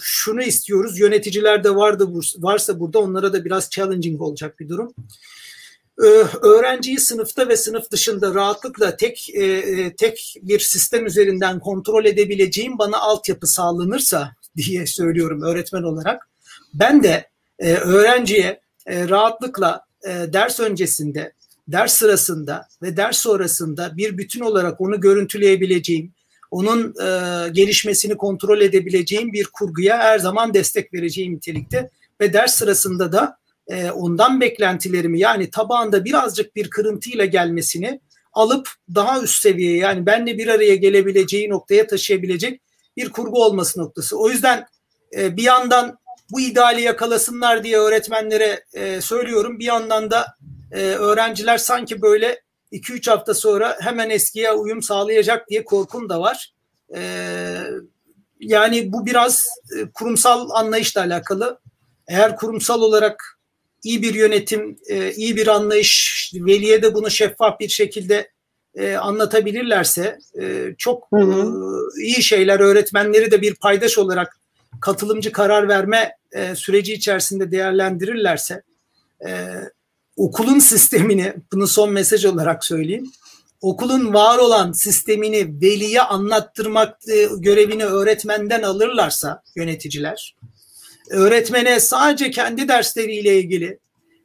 şunu istiyoruz. Yöneticiler de vardı varsa burada onlara da biraz challenging olacak bir durum. Ee, öğrenciyi sınıfta ve sınıf dışında rahatlıkla tek e, e, tek bir sistem üzerinden kontrol edebileceğim bana altyapı sağlanırsa diye söylüyorum öğretmen olarak. Ben de e, öğrenciye e, rahatlıkla e, ders öncesinde, ders sırasında ve ders sonrasında bir bütün olarak onu görüntüleyebileceğim, onun e, gelişmesini kontrol edebileceğim bir kurguya her zaman destek vereceğim nitelikte ve ders sırasında da e, ondan beklentilerimi yani tabağında birazcık bir kırıntıyla gelmesini alıp daha üst seviyeye yani benle bir araya gelebileceği noktaya taşıyabilecek bir kurgu olması noktası. O yüzden e, bir yandan bu ideali yakalasınlar diye öğretmenlere e, söylüyorum. Bir yandan da e, öğrenciler sanki böyle 2-3 hafta sonra hemen eskiye uyum sağlayacak diye korkum da var. E, yani bu biraz e, kurumsal anlayışla alakalı. Eğer kurumsal olarak iyi bir yönetim, e, iyi bir anlayış, veliye de bunu şeffaf bir şekilde e, anlatabilirlerse e, çok hı hı. E, iyi şeyler öğretmenleri de bir paydaş olarak katılımcı karar verme e, süreci içerisinde değerlendirirlerse e, okulun sistemini bunu son mesaj olarak söyleyeyim okulun var olan sistemini veliye anlattırmak e, görevini öğretmenden alırlarsa yöneticiler öğretmene sadece kendi dersleriyle ilgili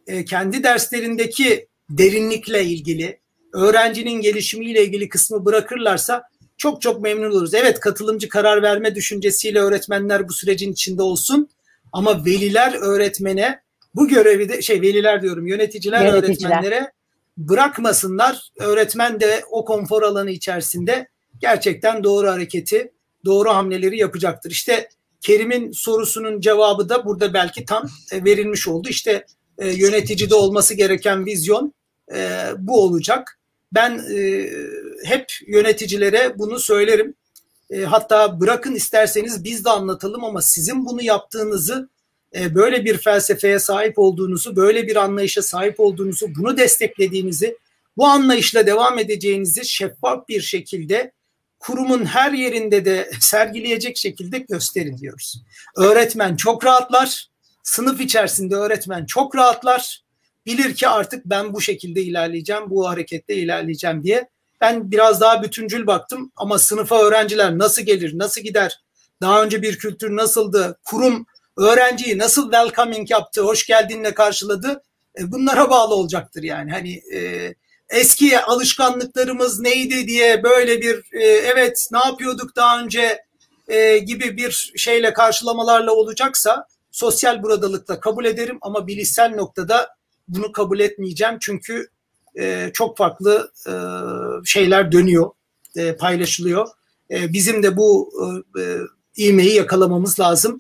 e, kendi derslerindeki derinlikle ilgili öğrencinin gelişimiyle ilgili kısmı bırakırlarsa çok çok memnun oluruz. Evet katılımcı karar verme düşüncesiyle öğretmenler bu sürecin içinde olsun ama veliler öğretmene bu görevi de şey veliler diyorum yöneticiler, yöneticiler. öğretmenlere bırakmasınlar. Öğretmen de o konfor alanı içerisinde gerçekten doğru hareketi, doğru hamleleri yapacaktır. İşte Kerim'in sorusunun cevabı da burada belki tam e, verilmiş oldu. İşte e, yöneticide olması gereken vizyon e, bu olacak. Ben e, hep yöneticilere bunu söylerim. E, hatta bırakın isterseniz biz de anlatalım ama sizin bunu yaptığınızı e, böyle bir felsefeye sahip olduğunuzu, böyle bir anlayışa sahip olduğunuzu, bunu desteklediğinizi, bu anlayışla devam edeceğinizi şeffaf bir şekilde kurumun her yerinde de sergileyecek şekilde gösterin diyoruz. Öğretmen çok rahatlar, sınıf içerisinde öğretmen çok rahatlar bilir ki artık ben bu şekilde ilerleyeceğim, bu harekette ilerleyeceğim diye. Ben biraz daha bütüncül baktım ama sınıfa öğrenciler nasıl gelir, nasıl gider, daha önce bir kültür nasıldı, kurum öğrenciyi nasıl welcoming yaptı, hoş geldinle karşıladı, e, bunlara bağlı olacaktır yani. Hani e, eski alışkanlıklarımız neydi diye böyle bir e, evet ne yapıyorduk daha önce e, gibi bir şeyle karşılamalarla olacaksa sosyal buradalıkla kabul ederim ama bilişsel noktada bunu kabul etmeyeceğim çünkü e, çok farklı e, şeyler dönüyor, e, paylaşılıyor. E, bizim de bu e, e ivmeyi yakalamamız lazım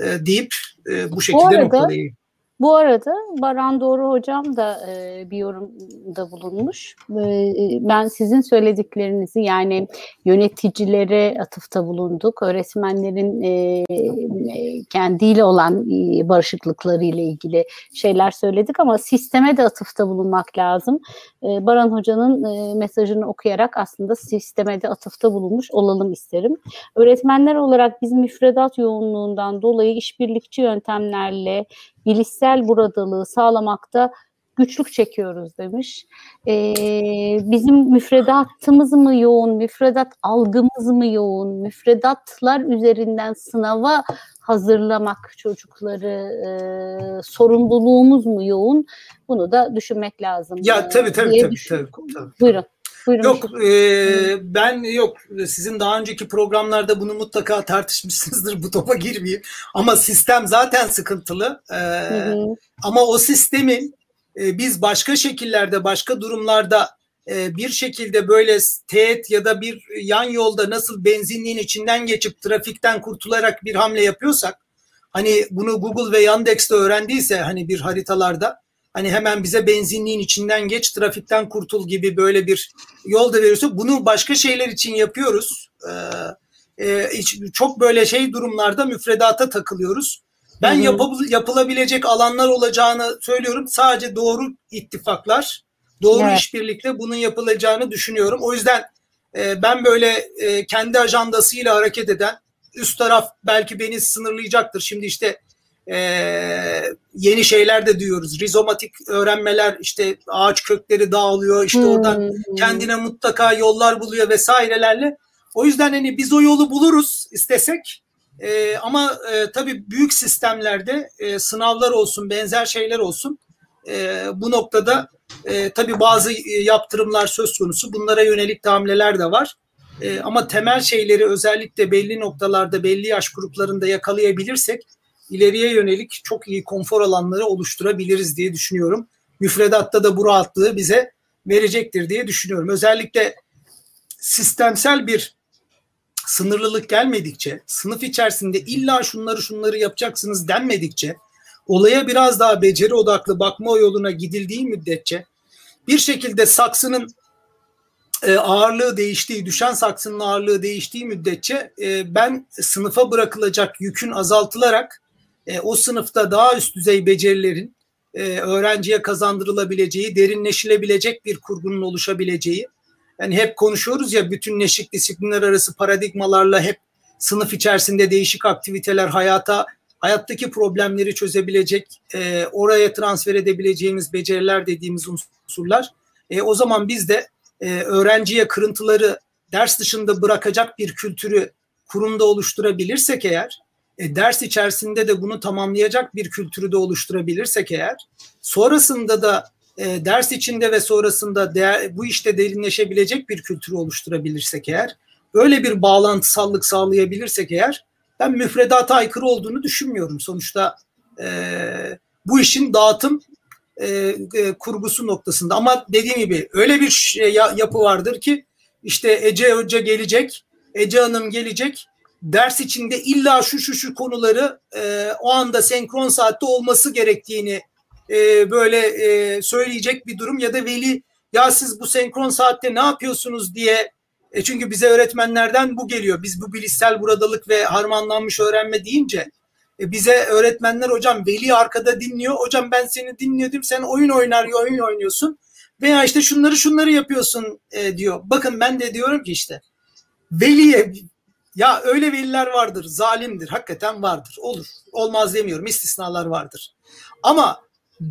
e, deyip e, bu şekilde bu arada, noktalayayım. Bu arada Baran Doğru Hocam da e, bir yorumda bulunmuş. E, ben sizin söylediklerinizi yani yöneticilere atıfta bulunduk. Öğretmenlerin e, kendiyle olan e, barışıklıkları ile ilgili şeyler söyledik ama sisteme de atıfta bulunmak lazım. E, Baran Hoca'nın e, mesajını okuyarak aslında sisteme de atıfta bulunmuş olalım isterim. Öğretmenler olarak biz müfredat yoğunluğundan dolayı işbirlikçi yöntemlerle bilişsel buradalığı sağlamakta güçlük çekiyoruz demiş. Ee, bizim müfredatımız mı yoğun, müfredat algımız mı yoğun, müfredatlar üzerinden sınava hazırlamak çocukları e, sorumluluğumuz mu yoğun? Bunu da düşünmek lazım. Ya tabii tabii tabii, tabii, tabii. Buyurun. Buyurun yok e, ben yok sizin daha önceki programlarda bunu mutlaka tartışmışsınızdır bu topa girmeyeyim. Ama sistem zaten sıkıntılı e, ama o sistemin e, biz başka şekillerde başka durumlarda e, bir şekilde böyle teğet ya da bir yan yolda nasıl benzinliğin içinden geçip trafikten kurtularak bir hamle yapıyorsak hani bunu Google ve Yandex'te öğrendiyse hani bir haritalarda hani hemen bize benzinliğin içinden geç trafikten kurtul gibi böyle bir yol da veriyorsa bunu başka şeyler için yapıyoruz. Ee, e, çok böyle şey durumlarda müfredata takılıyoruz. Ben yapab- yapılabilecek alanlar olacağını söylüyorum. Sadece doğru ittifaklar, doğru evet. işbirlikle bunun yapılacağını düşünüyorum. O yüzden e, ben böyle e, kendi ajandasıyla hareket eden üst taraf belki beni sınırlayacaktır. Şimdi işte e, yeni şeyler de duyuyoruz. Rizomatik öğrenmeler işte ağaç kökleri dağılıyor işte hmm. oradan kendine mutlaka yollar buluyor vesairelerle. O yüzden hani biz o yolu buluruz istesek E, ama e, tabii büyük sistemlerde e, sınavlar olsun, benzer şeyler olsun. E, bu noktada e, tabii bazı yaptırımlar söz konusu. Bunlara yönelik hamleler de var. E, ama temel şeyleri özellikle belli noktalarda, belli yaş gruplarında yakalayabilirsek ileriye yönelik çok iyi konfor alanları oluşturabiliriz diye düşünüyorum. Müfredatta da bu rahatlığı bize verecektir diye düşünüyorum. Özellikle sistemsel bir sınırlılık gelmedikçe, sınıf içerisinde illa şunları şunları yapacaksınız denmedikçe, olaya biraz daha beceri odaklı bakma yoluna gidildiği müddetçe bir şekilde saksının e, ağırlığı değiştiği, düşen saksının ağırlığı değiştiği müddetçe e, ben sınıfa bırakılacak yükün azaltılarak e, o sınıfta daha üst düzey becerilerin öğrenciye kazandırılabileceği, derinleşilebilecek bir kurgunun oluşabileceği, yani hep konuşuyoruz ya bütünleşik disiplinler arası paradigmalarla hep sınıf içerisinde değişik aktiviteler hayata hayattaki problemleri çözebilecek, e, oraya transfer edebileceğimiz beceriler dediğimiz unsurlar. E, o zaman biz de e, öğrenciye kırıntıları ders dışında bırakacak bir kültürü kurumda oluşturabilirsek eğer, e, ders içerisinde de bunu tamamlayacak bir kültürü de oluşturabilirsek eğer, sonrasında da e, ders içinde ve sonrasında değer, bu işte derinleşebilecek bir kültürü oluşturabilirsek eğer, böyle bir bağlantısallık sağlayabilirsek eğer, ben müfredata aykırı olduğunu düşünmüyorum. Sonuçta e, bu işin dağıtım e, e, kurgusu noktasında. Ama dediğim gibi öyle bir şey, yapı vardır ki işte Ece Hoca gelecek, Ece Hanım gelecek, ders içinde illa şu şu şu konuları e, o anda senkron saatte olması gerektiğini e, böyle e, söyleyecek bir durum ya da veli ya siz bu senkron saatte ne yapıyorsunuz diye e çünkü bize öğretmenlerden bu geliyor. Biz bu bilişsel buradalık ve harmanlanmış öğrenme deyince e bize öğretmenler hocam veli arkada dinliyor. Hocam ben seni dinliyordum. Sen oyun oynar oyun oynuyorsun. Veya işte şunları şunları yapıyorsun e, diyor. Bakın ben de diyorum ki işte veliye ya öyle veliler vardır, zalimdir, hakikaten vardır. Olur. Olmaz demiyorum. istisnalar vardır. Ama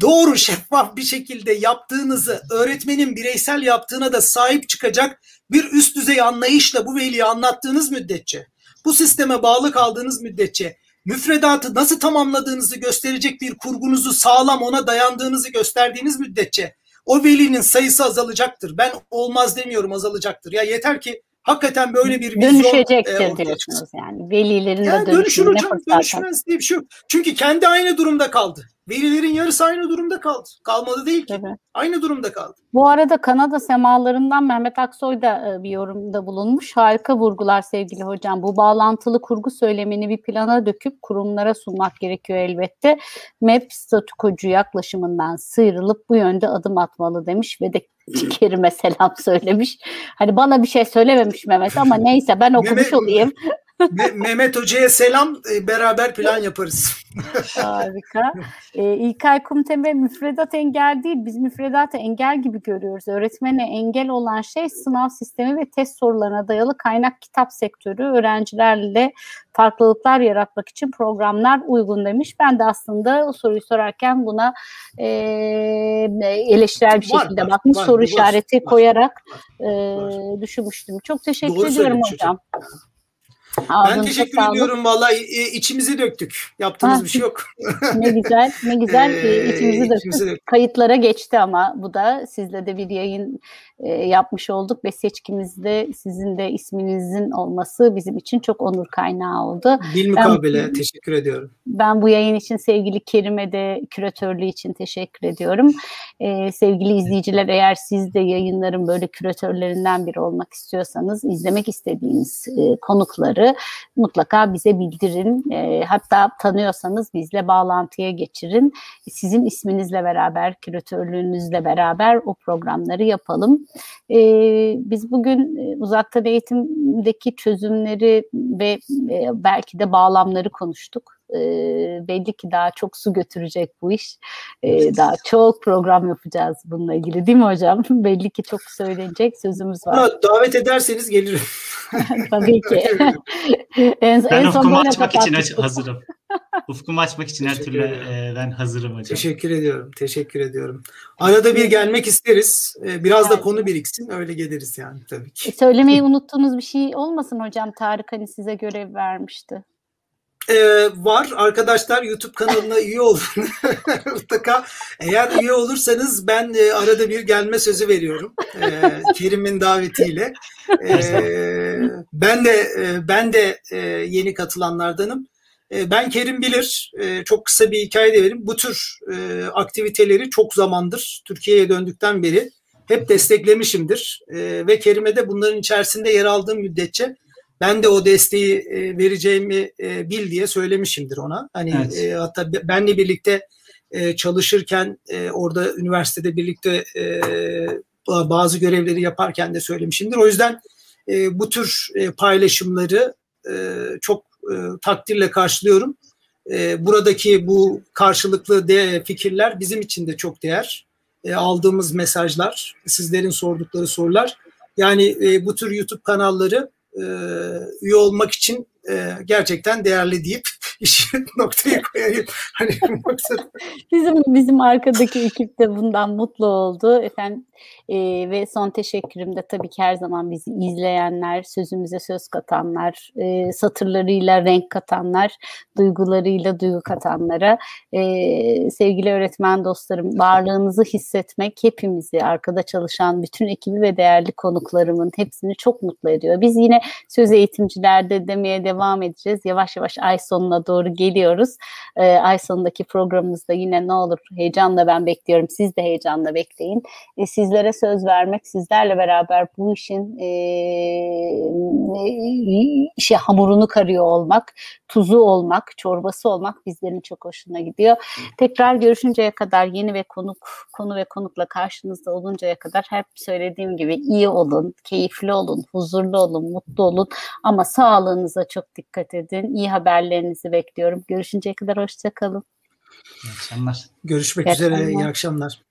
doğru şeffaf bir şekilde yaptığınızı öğretmenin bireysel yaptığına da sahip çıkacak bir üst düzey anlayışla bu veliye anlattığınız müddetçe, bu sisteme bağlı kaldığınız müddetçe müfredatı nasıl tamamladığınızı gösterecek bir kurgunuzu sağlam ona dayandığınızı gösterdiğiniz müddetçe o velinin sayısı azalacaktır. Ben olmaz demiyorum azalacaktır. Ya yeter ki hakikaten böyle bir vizyon dönüşecektir e, diyorsunuz yani. Velilerin yani de dönüşür hocam, dönüşmez diye bir şey yok. Çünkü kendi aynı durumda kaldı. Velilerin yarısı aynı durumda kaldı. Kalmadı değil ki. Tabii. Aynı durumda kaldı. Bu arada Kanada semalarından Mehmet Aksoy da e, bir yorumda bulunmuş. Harika vurgular sevgili hocam. Bu bağlantılı kurgu söylemini bir plana döküp kurumlara sunmak gerekiyor elbette. MEP statükocu yaklaşımından sıyrılıp bu yönde adım atmalı demiş ve de Kerim'e selam söylemiş. Hani bana bir şey söylememiş Mehmet ama neyse ben okumuş Mehmet, olayım. Mehmet Hoca'ya selam e, beraber plan yaparız. Harika. Ee, İlkay Kumteme müfredat engel değil. Biz müfredatı engel gibi görüyoruz. Öğretmene engel olan şey sınav sistemi ve test sorularına dayalı kaynak kitap sektörü. Öğrencilerle farklılıklar yaratmak için programlar uygun demiş. Ben de aslında o soruyu sorarken buna e, eleştirel bir şekilde var, bakmış. Var, soru var, işareti var, koyarak var, e, düşünmüştüm. Çok teşekkür Doğru ediyorum hocam. hocam. Ağzınıza ben teşekkür ediyorum. Vallahi e, içimizi döktük. Yaptığımız ha, bir şey yok. ne güzel, ne güzel. ee, içimizi döktük. döktük. Kayıtlara geçti ama bu da sizle de bir yayın e, yapmış olduk ve seçkimizde sizin de isminizin olması bizim için çok onur kaynağı oldu. Bilmukabele ben, teşekkür ediyorum. Ben bu yayın için sevgili Kerim'e de küratörlüğü için teşekkür ediyorum. Ee, sevgili izleyiciler eğer siz de yayınların böyle küratörlerinden biri olmak istiyorsanız izlemek istediğiniz e, konukları mutlaka bize bildirin. E, hatta tanıyorsanız bizle bağlantıya geçirin. Sizin isminizle beraber, küratörlüğünüzle beraber o programları yapalım. E, biz bugün e, uzaktan eğitimdeki çözümleri ve e, belki de bağlamları konuştuk. E, belli ki daha çok su götürecek bu iş. E, daha çok program yapacağız bununla ilgili değil mi hocam? belli ki çok söylenecek sözümüz var. Ha, davet ederseniz gelirim. Tabii ki. en, ben en ufkumu açmak için hazırım. ufkumu açmak için her türlü e, ben hazırım hocam. Teşekkür ediyorum. Teşekkür ediyorum. Arada bir gelmek isteriz. E, biraz da konu biriksin. Öyle geliriz yani tabii ki. E, söylemeyi unuttuğunuz bir şey olmasın hocam. Tarık hani size görev vermişti. Ee, var. Arkadaşlar YouTube kanalına üye olun. Mutlaka. Eğer üye olursanız ben e, arada bir gelme sözü veriyorum. E, Kerim'in davetiyle. E, ben de e, ben de e, yeni katılanlardanım. E, ben Kerim bilir. E, çok kısa bir hikaye de vereyim. Bu tür e, aktiviteleri çok zamandır Türkiye'ye döndükten beri hep desteklemişimdir. E, ve Kerim'e de bunların içerisinde yer aldığım müddetçe ben de o desteği e, vereceğimi e, bil diye söylemişimdir ona. Hani evet. e, hatta benle birlikte e, çalışırken e, orada üniversitede birlikte e, bazı görevleri yaparken de söylemişimdir. O yüzden e, bu tür e, paylaşımları e, çok e, takdirle karşılıyorum. E, buradaki bu karşılıklı de fikirler bizim için de çok değer. E, aldığımız mesajlar, sizlerin sordukları sorular. Yani e, bu tür YouTube kanalları üye olmak için e, gerçekten değerli deyip işi noktayı koyayım. Hani bizim bizim arkadaki ekip de bundan mutlu oldu. Efendim e, ve son teşekkürüm de tabii ki her zaman bizi izleyenler, sözümüze söz katanlar, e, satırlarıyla renk katanlar, duygularıyla duygu katanlara. E, sevgili öğretmen dostlarım, varlığınızı hissetmek hepimizi, arkada çalışan bütün ekibi ve değerli konuklarımın hepsini çok mutlu ediyor. Biz yine söz eğitimcilerde demeye devam edeceğiz. Yavaş yavaş ay sonuna doğru geliyoruz. E, ay sonundaki programımızda yine ne olur heyecanla ben bekliyorum. Siz de heyecanla bekleyin. E, sizlere söz vermek, sizlerle beraber bu işin e, işe hamurunu karıyor olmak, tuzu olmak, çorbası olmak bizlerin çok hoşuna gidiyor. Tekrar görüşünceye kadar yeni ve konuk konu ve konukla karşınızda oluncaya kadar hep söylediğim gibi iyi olun, keyifli olun, huzurlu olun, mutlu olun ama sağlığınıza çok dikkat edin. İyi haberlerinizi bekliyorum. Görüşünceye kadar hoşçakalın. İyi akşamlar. Görüşmek iyi üzere. Akşamlar. İyi akşamlar.